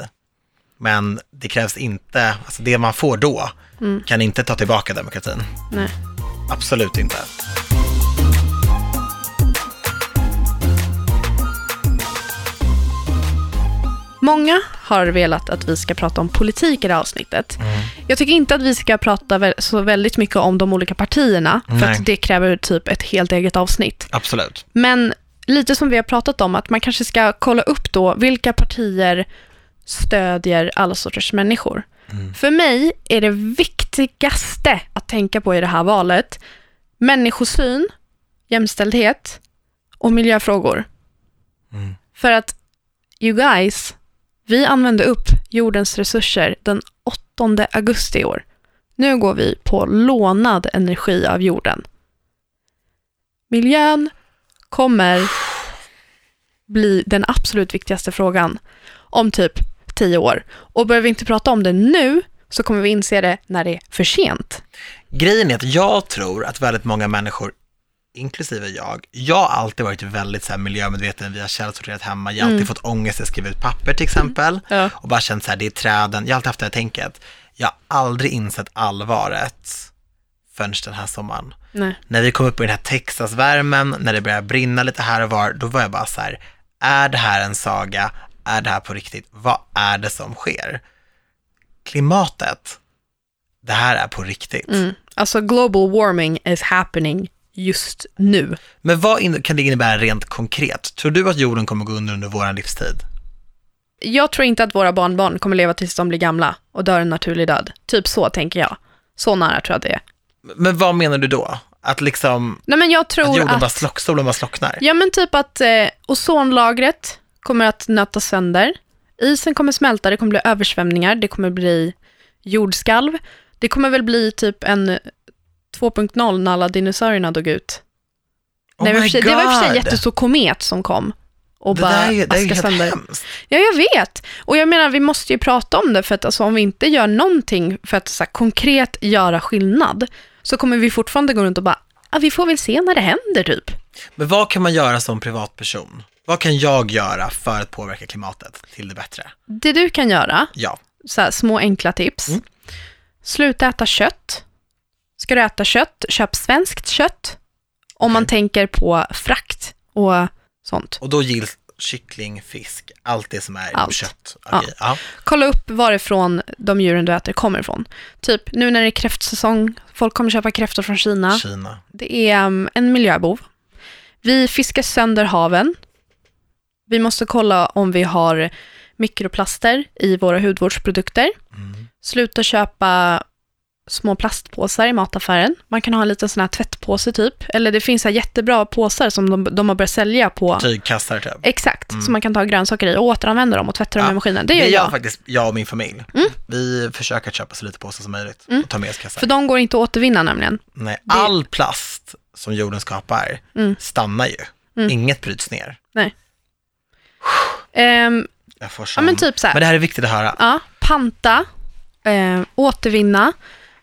Men det krävs inte, alltså det man får då Mm. kan inte ta tillbaka demokratin. Nej. Absolut inte. Många har velat att vi ska prata om politik i det här avsnittet. Jag tycker inte att vi ska prata så väldigt mycket om de olika partierna, för Nej. att det kräver typ ett helt eget avsnitt. Absolut. Men lite som vi har pratat om, att man kanske ska kolla upp då vilka partier stödjer alla sorters människor. Mm. För mig är det viktigaste att tänka på i det här valet människosyn, jämställdhet och miljöfrågor. Mm. För att, you guys, vi använde upp jordens resurser den 8 augusti i år. Nu går vi på lånad energi av jorden. Miljön kommer bli den absolut viktigaste frågan om typ tio år. Och börjar vi inte prata om det nu så kommer vi inse det när det är för sent. Grejen är att jag tror att väldigt många människor, inklusive jag, jag har alltid varit väldigt så här miljömedveten, vi har källsorterat hemma, jag har alltid Mm. fått ångest att skriva ut papper till exempel, Ja. och bara känt så här, det är träden, jag har alltid haft det här tänket. Jag har aldrig insett allvaret förrän den här sommaren. Nej. När vi kom upp i den här Texasvärmen, när det började brinna lite här och var, då var jag bara så här, är det här en saga? Är det här på riktigt? Vad är det som sker? Klimatet, det här är på riktigt. Mm. Alltså global warming is happening just nu. Men vad kan det innebära rent konkret? Tror du att jorden kommer gå under under vår livstid? Jag tror inte att våra barnbarn kommer leva tills de blir gamla och dör en naturlig död. Typ så tänker jag. Så nära tror jag att det är. Men vad menar du då? Att liksom, Nej men jag att tror jorden att... bara, slock, solen bara slocknar? Ja men typ att eh, ozonlagret kommer att nötas sönder. Isen kommer smälta, det kommer bli översvämningar, det kommer bli jordskalv. Det kommer väl bli typ en 2.0 när alla dinosaurierna dog ut. Oh Nej, för sig, det var i och för sig God. jättestor komet som kom och det bara där är, det är askade helt sönder. hemskt. Ja, jag vet. Och jag menar, vi måste ju prata om det, för att alltså, om vi inte gör någonting för att så här, konkret göra skillnad, så kommer vi fortfarande gå runt och bara, ah, vi får väl se när det händer typ. Men vad kan man göra som privatperson? Vad kan jag göra för att påverka klimatet till det bättre? Det du kan göra, Ja, så här, små enkla tips. Mm. Sluta äta kött. Ska du äta kött, köp svenskt kött. Om man Okej. tänker på frakt och sånt. och då gills kyckling, fisk, allt det som är Allt. kött. Ja. Okej, ja. Kolla upp varifrån de djuren du äter kommer ifrån. Typ nu när det är kräftsäsong, folk kommer köpa kräftor från Kina. Kina. Det är um, en miljöbov. Vi fiskar sönder haven. Vi måste kolla om vi har mikroplaster i våra hudvårdsprodukter. Mm. Sluta köpa små plastpåsar i mataffären. Man kan ha en liten sån här tvättpåse typ. Eller det finns så jättebra påsar som de, de har börjat sälja på. Tygkassar typ. Exakt, Mm. som man kan ta grönsaker i och återanvända dem och tvätta dem Ja, i maskinen. Det Det gör gör jag. faktiskt jag och min familj. Mm. Vi försöker köpa så lite påsar som möjligt Mm. och ta med oss kassar. För de går inte att återvinna nämligen. Nej, det- all plast som jorden skapar Mm. stannar ju. Mm. Inget bryts ner. Ehm, Jag får ja sån... men typ så här. Men det här är viktigt att höra. Ja, panta, eh, återvinna,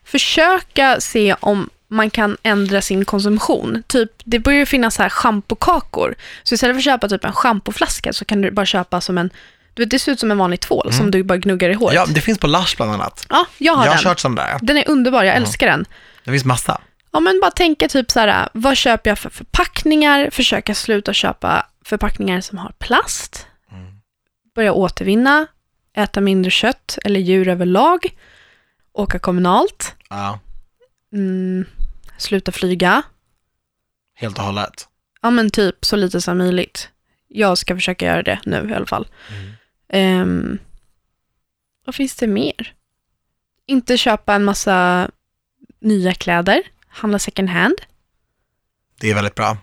försöka se om man kan ändra sin konsumtion. Typ, det börjar ju finnas så här schampokakor. Så istället för att köpa typ en schampoflaska så kan du bara köpa som en, du vet det ser ut som en vanlig tvål som du bara gnuggar i håret. Mm. Ja, det finns på Lush bland annat. Ja, jag har jag har den. kört sån där. Den är underbar, jag älskar den. Det finns massa. Ja, men bara tänka typ så här, vad köper jag för förpackningar? Försöka sluta köpa förpackningar som har plast. Mm. Börja återvinna, äta mindre kött eller djur överlag. Åka kommunalt. Ja, Mm, sluta flyga. helt och hållet. Ja, men typ så lite som möjligt. Jag ska försöka göra det nu i alla fall. Mm. Ehm, vad finns det mer? Inte köpa en massa nya kläder. Handla second hand. Det är väldigt bra.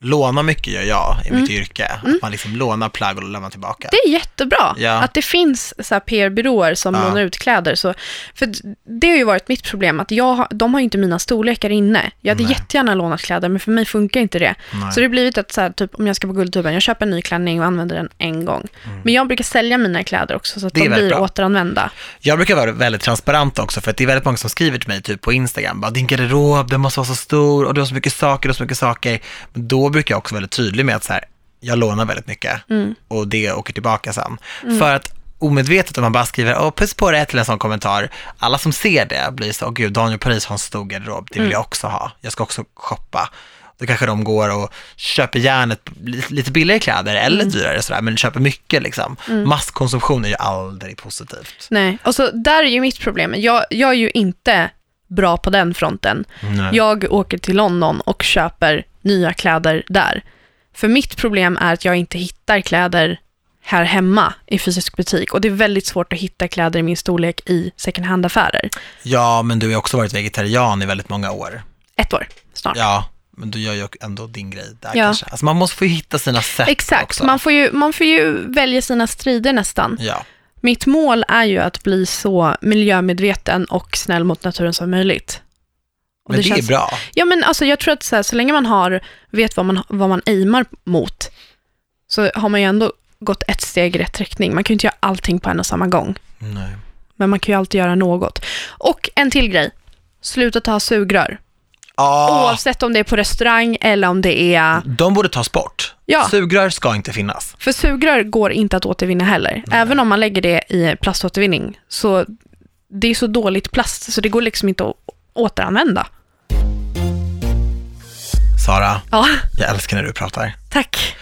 Låna mycket gör jag i mitt Mm. yrke. Att Mm. man liksom lånar plagg och lämnar tillbaka. Det är jättebra Ja. att det finns så PR-byråer som Ja. lånar ut kläder. Så, för det har ju varit mitt problem, att jag, de har inte mina storlekar inne. Jag hade Nej. jättegärna lånat kläder, men för mig funkar inte det. Nej. Så det har blivit att så här, typ, om jag ska på Guldtuben, jag köper en ny klänning och använder den en gång. Mm. Men jag brukar sälja mina kläder också, så att de blir bra. återanvända. Jag brukar vara väldigt transparent också, för att det är väldigt många som skriver till mig typ på Instagram, bara din garderob, den måste vara så stor och du har så mycket saker, du har så mycket saker. Men då brukar jag också vara väldigt tydlig med att så här, jag lånar väldigt mycket Mm. och det åker tillbaka sen. För att omedvetet om man bara skriver, åh puss på dig till en sån kommentar, alla som ser det blir så, åh gud, Daniel Paris har en stor garderob, det vill Mm. jag också ha, jag ska också shoppa. Då kanske de går och köper järnet lite billigare kläder eller Mm. dyrare sådär, men köper mycket liksom. Masskonsumtion är ju aldrig positivt. Nej, och så där är ju mitt problem. Jag, jag är ju inte bra på den fronten. Nej. Jag åker till London och köper nya kläder där. För mitt problem är att jag inte hittar kläder här hemma i fysisk butik och det är väldigt svårt att hitta kläder i min storlek i second hand-affärer. Ja, men du har också varit vegetarian i väldigt många år. Ett år snart. Ja, men du gör ju ändå din grej där Ja. kanske. Alltså man måste få hitta sina sätt Exakt, också. man får, ju, man får ju välja sina strider nästan. Ja, Mitt mål är ju att bli så miljömedveten och snäll mot naturen som möjligt. Och men det, är känns- bra. Ja, men alltså, jag tror att så, här, så länge man har, vet vad man, vad man aimar mot, så har man ju ändå gått ett steg i rätt riktning. Man kan ju inte göra allting på en och samma gång, Nej. men man kan ju alltid göra något. Och en till grej, sluta ta sugrör. Ah, Oavsett om det är på restaurang eller om det är... de borde tas bort. Ja. Sugrör ska inte finnas. För sugrör går inte att återvinna heller. Även om man lägger det i plaståtervinning, så det är så dåligt plast, så det går liksom inte att återanvända. Sara, Ja, jag älskar när du pratar. tack.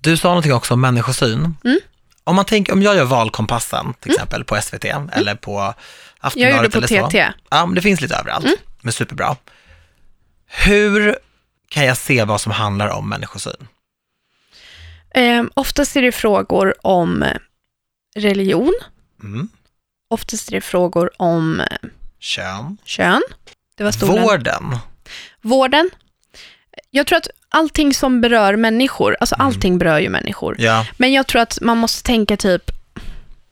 Du sa någonting också om människosyn. Mm. Om, man tänker, om jag gör Valkompassen, till exempel på SVT eller på Jag Aftonbladet gjorde på eller så. TT. Ja, men det finns lite överallt, men superbra. Hur kan jag se vad som handlar om människosyn? Eh, oftast är det frågor om religion, Mm. oftast är det frågor om eh, Kön. kön. Det var. Vården. Vården. Jag tror att allting som berör människor, alltså allting berör ju människor. Ja. Men jag tror att man måste tänka typ,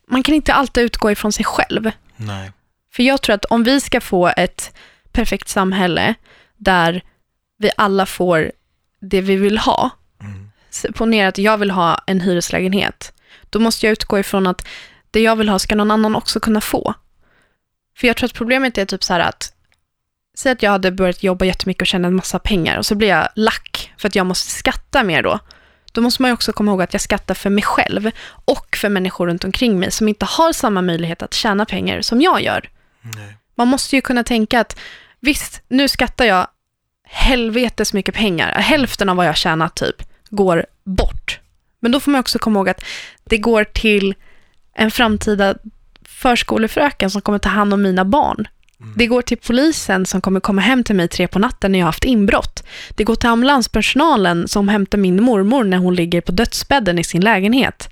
man kan inte alltid utgå ifrån sig själv. Nej. För jag tror att om vi ska få ett perfekt samhälle där vi alla får det vi vill ha, Mm. Ponera att jag vill ha en hyreslägenhet, då måste jag utgå ifrån att det jag vill ha ska någon annan också kunna få. För jag tror att problemet är typ så här att, säg att jag hade börjat jobba jättemycket och tjäna en massa pengar och så blir jag lack för att jag måste skatta mer då. Då måste man ju också komma ihåg att jag skattar för mig själv och för människor runt omkring mig som inte har samma möjlighet att tjäna pengar som jag gör. Nej. Man måste ju kunna tänka att visst, nu skattar jag helvetes mycket pengar. Hälften av vad jag tjänat typ går bort. Men då får man också komma ihåg att det går till en framtida förskolefröken som kommer ta hand om mina barn. Det går till polisen som kommer komma hem till mig tre på natten när jag har haft inbrott. Det går till ambulanspersonalen som hämtar min mormor när hon ligger på dödsbädden i sin lägenhet.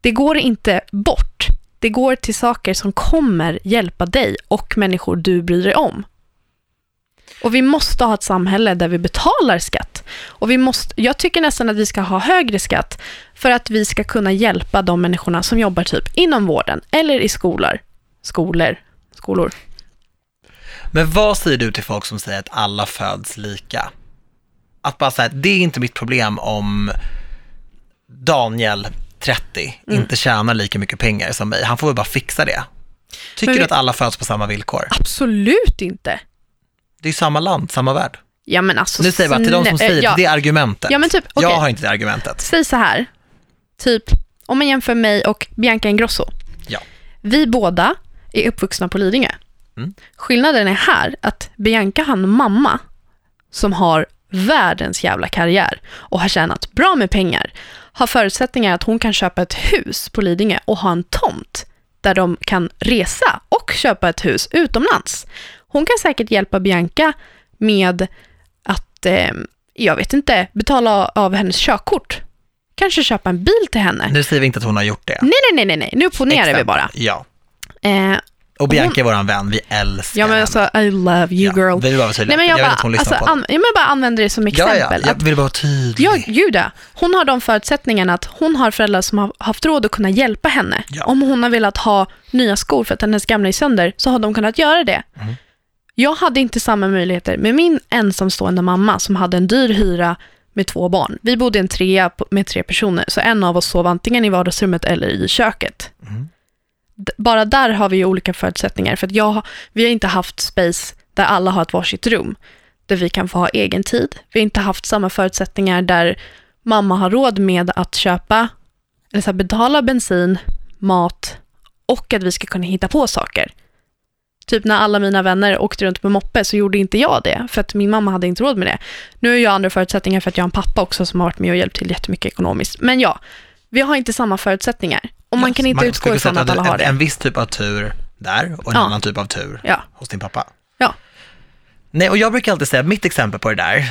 Det går inte bort. Det går till saker som kommer hjälpa dig och människor du bryr dig om. Och vi måste ha ett samhälle där vi betalar skatt. Och vi måste, jag tycker nästan att vi ska ha högre skatt för att vi ska kunna hjälpa de människorna som jobbar typ inom vården eller i skolor. Skolor. Skolor. Men vad säger du till folk som säger att alla föds lika? Att bara säga det är inte mitt problem om Daniel, 30, Mm. inte tjänar lika mycket pengar som mig. Han får väl bara fixa det. Tycker vi- du att alla föds på samma villkor? Absolut inte. Det är samma land, samma värld. Ja men alltså. Nu säger jag bara till de som säger ja. det argumentet. Ja men typ, okej. Jag har inte det argumentet. Säg så här. Typ, om man jämför mig och Bianca Ingrosso. Ja. Vi båda är uppvuxna på Lidingö. Mm. Skillnaden är här att Bianca har en mamma som har världens jävla karriär och har tjänat bra med pengar. Har förutsättningar att hon kan köpa ett hus på Lidingö och ha en tomt där de kan resa och köpa ett hus utomlands. Hon kan säkert hjälpa Bianca med att, eh, jag vet inte, betala av hennes körkort. Kanske köpa en bil till henne. Nu säger vi inte att hon har gjort det. Nej, nej, nej, nej, nu ponerar vi bara. Ja. Eh, Och Bianca är våran vän, vi älskar ja, men alltså, I love you Ja, girl. Vi vill bara. Nej, men jag, jag bara, hon alltså, på an, ja, men jag bara använder det som Ja, exempel. ja, jag att, vill bara vara tydlig. ja, gud ja. Hon har de förutsättningarna att hon har föräldrar som har haft råd att kunna hjälpa henne. Ja. Om hon har velat ha nya skor för att hennes gamla är sönder, så har de kunnat göra det. Mm. Jag hade inte samma möjligheter med min ensamstående mamma som hade en dyr hyra med två barn. Vi bodde i en trea med tre personer, så en av oss sov antingen i vardagsrummet eller i köket. Mm. Bara där har vi olika förutsättningar, för att jag, vi har inte haft space där alla har ett varsitt rum, där vi kan få ha egen tid. Vi har inte haft samma förutsättningar där mamma har råd med att köpa, eller så betala bensin, mat och att vi ska kunna hitta på saker. Typ när alla mina vänner åkte runt med moppe så gjorde inte jag det, för att min mamma hade inte råd med det. Nu har jag andra förutsättningar för att jag har en pappa också som har varit med och hjälpt till jättemycket ekonomiskt. Men ja, vi har inte samma förutsättningar. Och man kan inte utgå skulle ifrån att alla har en, det. En viss typ av tur där och en Ja. annan typ av tur Ja. hos din pappa. Ja. Nej, och jag brukar alltid säga, mitt exempel på det där,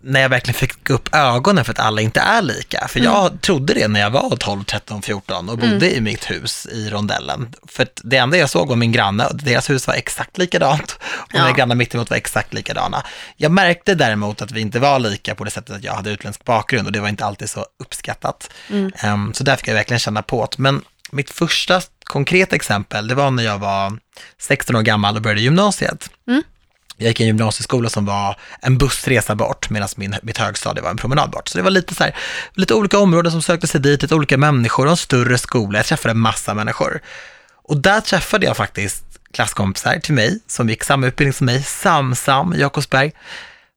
när jag verkligen fick upp ögonen för att alla inte är lika. För jag trodde det när jag var 12, 13, 14 och bodde i mitt hus i rondellen. För det enda jag såg var min granne och deras hus var exakt likadant och Ja. mina grannar mittemot var exakt likadana. Jag märkte däremot att vi inte var lika på det sättet att jag hade utländsk bakgrund och det var inte alltid så uppskattat. Ehm, så där fick jag verkligen känna på det. Men mitt första konkreta exempel, det var när jag var 16 år gammal och började gymnasiet. Jag gick i en gymnasieskola som var en bussresa bort, medan min, mitt högstadie var en promenad bort. Så det var lite, så här, lite olika områden som sökte sig dit, lite olika människor och en större skola. Jag träffade en massa människor. Och där träffade jag faktiskt klasskompisar till mig, som gick samma utbildning som mig, Samsam i Jakobsberg.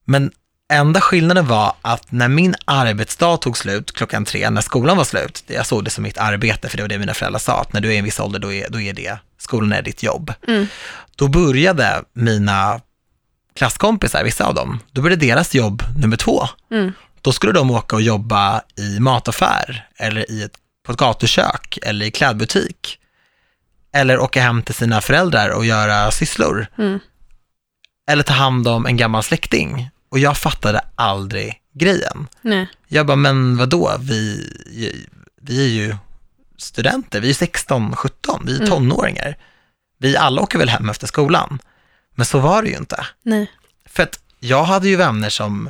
Men enda skillnaden var att när min arbetsdag tog slut klockan tre, när skolan var slut, jag såg det som mitt arbete, för det var det mina föräldrar sa, att när du är i en viss ålder, då är, då är det, skolan är ditt jobb. Då började mina klasskompisar, vissa av dem, då började deras jobb nummer två. Mm. Då skulle de åka och jobba i mataffär, eller i ett, på ett gatukök, eller i klädbutik. Eller åka hem till sina föräldrar och göra sysslor. Mm. Eller ta hand om en gammal släkting. Och jag fattade aldrig grejen. Nej. Jag bara, men vadå, vi, vi är ju studenter, vi är 16, 17, vi är Mm. tonåringar. Vi alla åker väl hem efter skolan. Men så var det ju inte. Nej. För att jag hade ju vänner som,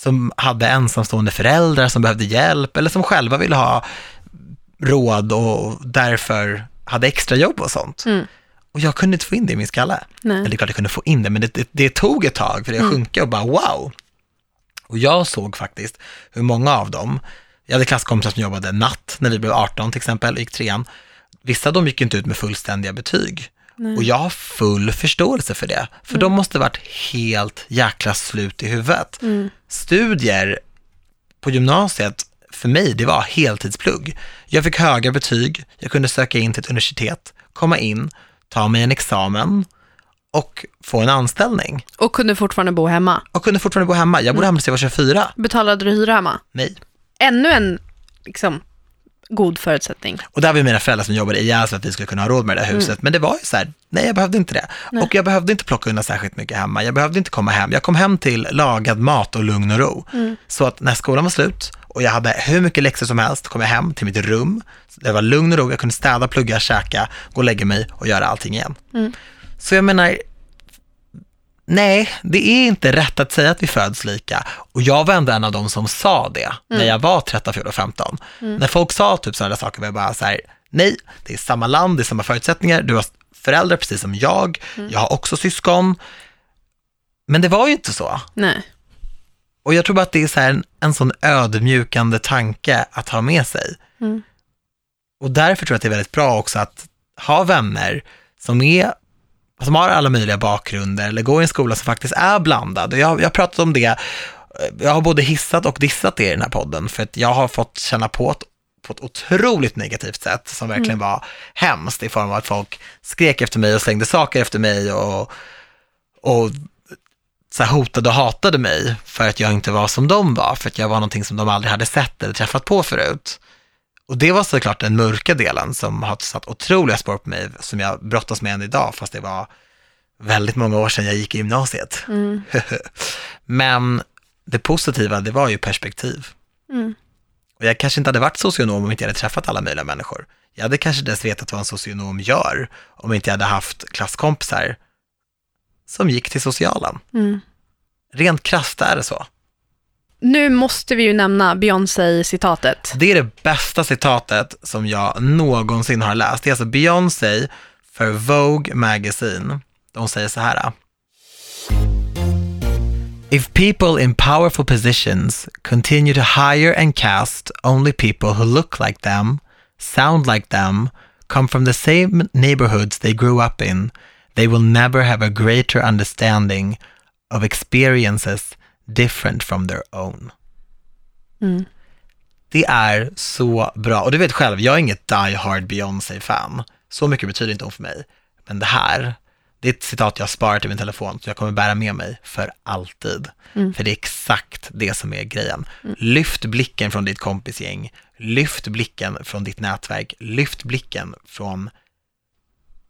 som hade ensamstående föräldrar som behövde hjälp eller som själva ville ha råd och därför hade extra jobb och sånt. Mm. Och jag kunde inte få in det i min skalle. Nej. Eller det är klart jag kunde få in det, men det, det, det tog ett tag för det att sjunka och bara wow. Och jag såg faktiskt hur många av dem, jag hade klasskompisar som jobbade natt när vi blev 18 till exempel och gick trean. Vissa av dem gick inte ut med fullständiga betyg. Och jag har full förståelse för det, för de måste varit helt jäkla slut i huvudet. Studier på gymnasiet, för mig, det var heltidsplugg. Jag fick höga betyg, jag kunde söka in till ett universitet, komma in, ta mig en examen och få en anställning. Och kunde fortfarande bo hemma. Och kunde fortfarande bo hemma. Jag bodde hemma tills jag var 24. Betalade du hyra hemma? Nej. Ännu en liksom, god förutsättning. Och där var mina föräldrar som jobbade ihjäl för att vi skulle kunna ha råd med det där huset. Men det var ju så här, nej jag behövde inte det. Och jag behövde inte plocka undan särskilt mycket hemma. Jag behövde inte komma hem. Jag kom hem till lagad mat och lugn och ro. Så att när skolan var slut och jag hade hur mycket läxor som helst, kom jag hem till mitt rum. Det var lugn och ro, jag kunde städa, plugga, käka, gå och lägga mig och göra allting igen. Så jag menar, nej, det är inte rätt att säga att vi föds lika. Och jag var ändå en av dem som sa det när jag var 13, 14, 15. När folk sa typ sådana där saker var jag bara så här, nej, det är samma land, det är samma förutsättningar, du har föräldrar precis som jag, jag har också syskon. Men det var ju inte så. Nej. Och jag tror bara att det är så en, en sån ödmjukande tanke att ha med sig. Mm. Och därför tror jag att det är väldigt bra också att ha vänner som är som har alla möjliga bakgrunder eller går i en skola som faktiskt är blandad. Jag, jag har pratat om det, jag har både hissat och dissat det i den här podden, för att jag har fått känna på ett, på ett otroligt negativt sätt som verkligen var hemskt i form av att folk skrek efter mig och slängde saker efter mig och, och så hotade och hatade mig för att jag inte var som de var, för att jag var någonting som de aldrig hade sett eller träffat på förut. Och det var såklart den mörka delen som har satt otroliga spår på mig, som jag brottas med än idag, fast det var väldigt många år sedan jag gick i gymnasiet. Mm. Men det positiva, det var ju perspektiv. Mm. Och jag kanske inte hade varit socionom om inte jag hade träffat alla möjliga människor. Jag hade kanske inte ens vetat vad en socionom gör om inte jag hade haft klasskompisar som gick till socialen. Mm. Rent krasst är det så. Nu måste vi ju nämna Beyoncé-citatet. Det är det bästa citatet som jag någonsin har läst. Det är alltså Beyoncé för Vogue Magazine. De säger så här. If people in powerful positions continue to hire and cast only people who look like them, sound like them, come from the same neighborhoods they grew up in, they will never have a greater understanding of experiences different from their own. Mm. Det är så bra. Och du vet själv, jag är inget die hard Beyoncé-fan. Så mycket betyder inte hon för mig. Men det här, det är ett citat jag sparat i min telefon, så jag kommer bära med mig för alltid. För det är exakt det som är grejen. Lyft blicken från ditt kompisgäng, lyft blicken från ditt nätverk, lyft blicken från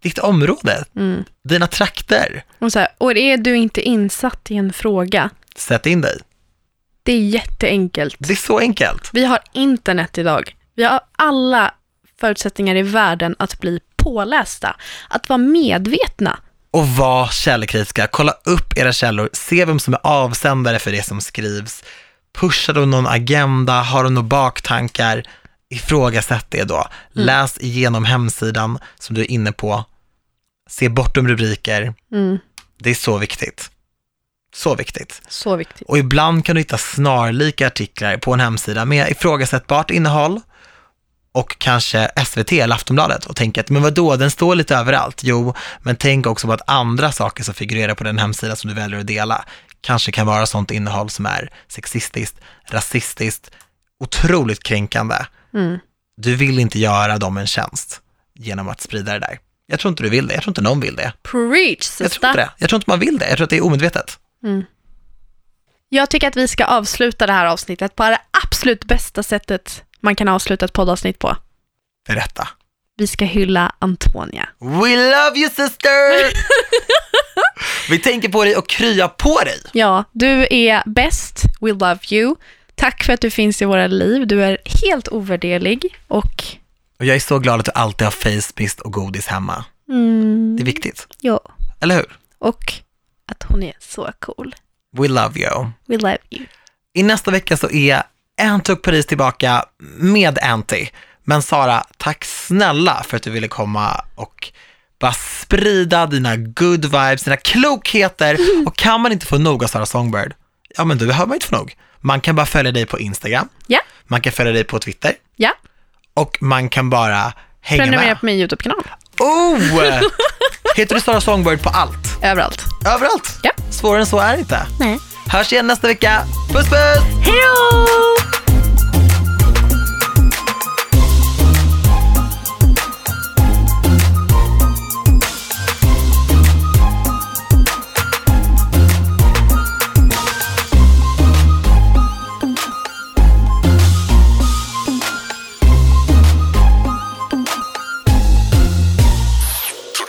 ditt område, Mm. dina trakter. Och, så här, och är du inte insatt i en fråga, Sätt in dig. Det är jätteenkelt. Det är så enkelt. Vi har internet idag. Vi har alla förutsättningar i världen att bli pålästa. Att vara medvetna. Och var källkritiska. Kolla upp era källor. Se vem som är avsändare för det som skrivs. Pushar de någon agenda? Har de några baktankar? Ifrågasätt det då. Läs igenom hemsidan som du är inne på. Se bortom rubriker. Mm. Det är så viktigt. Så viktigt. Så viktigt. Och ibland kan du hitta snarlika artiklar på en hemsida med ifrågasättbart innehåll och kanske SVT eller Aftonbladet och tänka att men vadå, den står lite överallt. Jo, men tänk också på att andra saker som figurerar på den hemsida som du väljer att dela kanske kan vara sånt innehåll som är sexistiskt, rasistiskt, otroligt kränkande. Mm. Du vill inte göra dem en tjänst genom att sprida det där. Jag tror inte du vill det, jag tror inte någon vill det. Preach, Jag tror inte det. Jag tror inte man vill det, jag tror att det är omedvetet. Jag tycker att vi ska avsluta det här avsnittet på det absolut bästa sättet man kan avsluta ett poddavsnitt på. Berätta. Vi ska hylla Antonia. We love you sister! Vi tänker på dig och krya på dig. Ja, du är bäst. We love you. Tack för att du finns i våra liv. Du är helt ovärderlig och Och jag är så glad att du alltid har face mist och godis hemma. mm, Det är viktigt, ja, eller hur? och att hon är så cool. We love you. We love you. I nästa vecka så är och Paris tillbaka med Anty. Men Sara, tack snälla för att du ville komma och bara sprida dina good vibes, dina klokheter. Och kan man inte få nog av Sara Songbird, ja men då behöver man inte få nog. Man kan bara följa dig på Instagram, Ja, man kan följa dig på Twitter ja. och man kan bara hänga Prenumerera med. på min YouTube-kanal. Oh! Heter du Sara Songbird på allt? Överallt. Överallt? Ja. Svårare än så är det inte. Nej. Hörs igen nästa vecka. Puss puss! Hej då!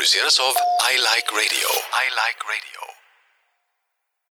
Produceras av I Like Radio. I Like Radio.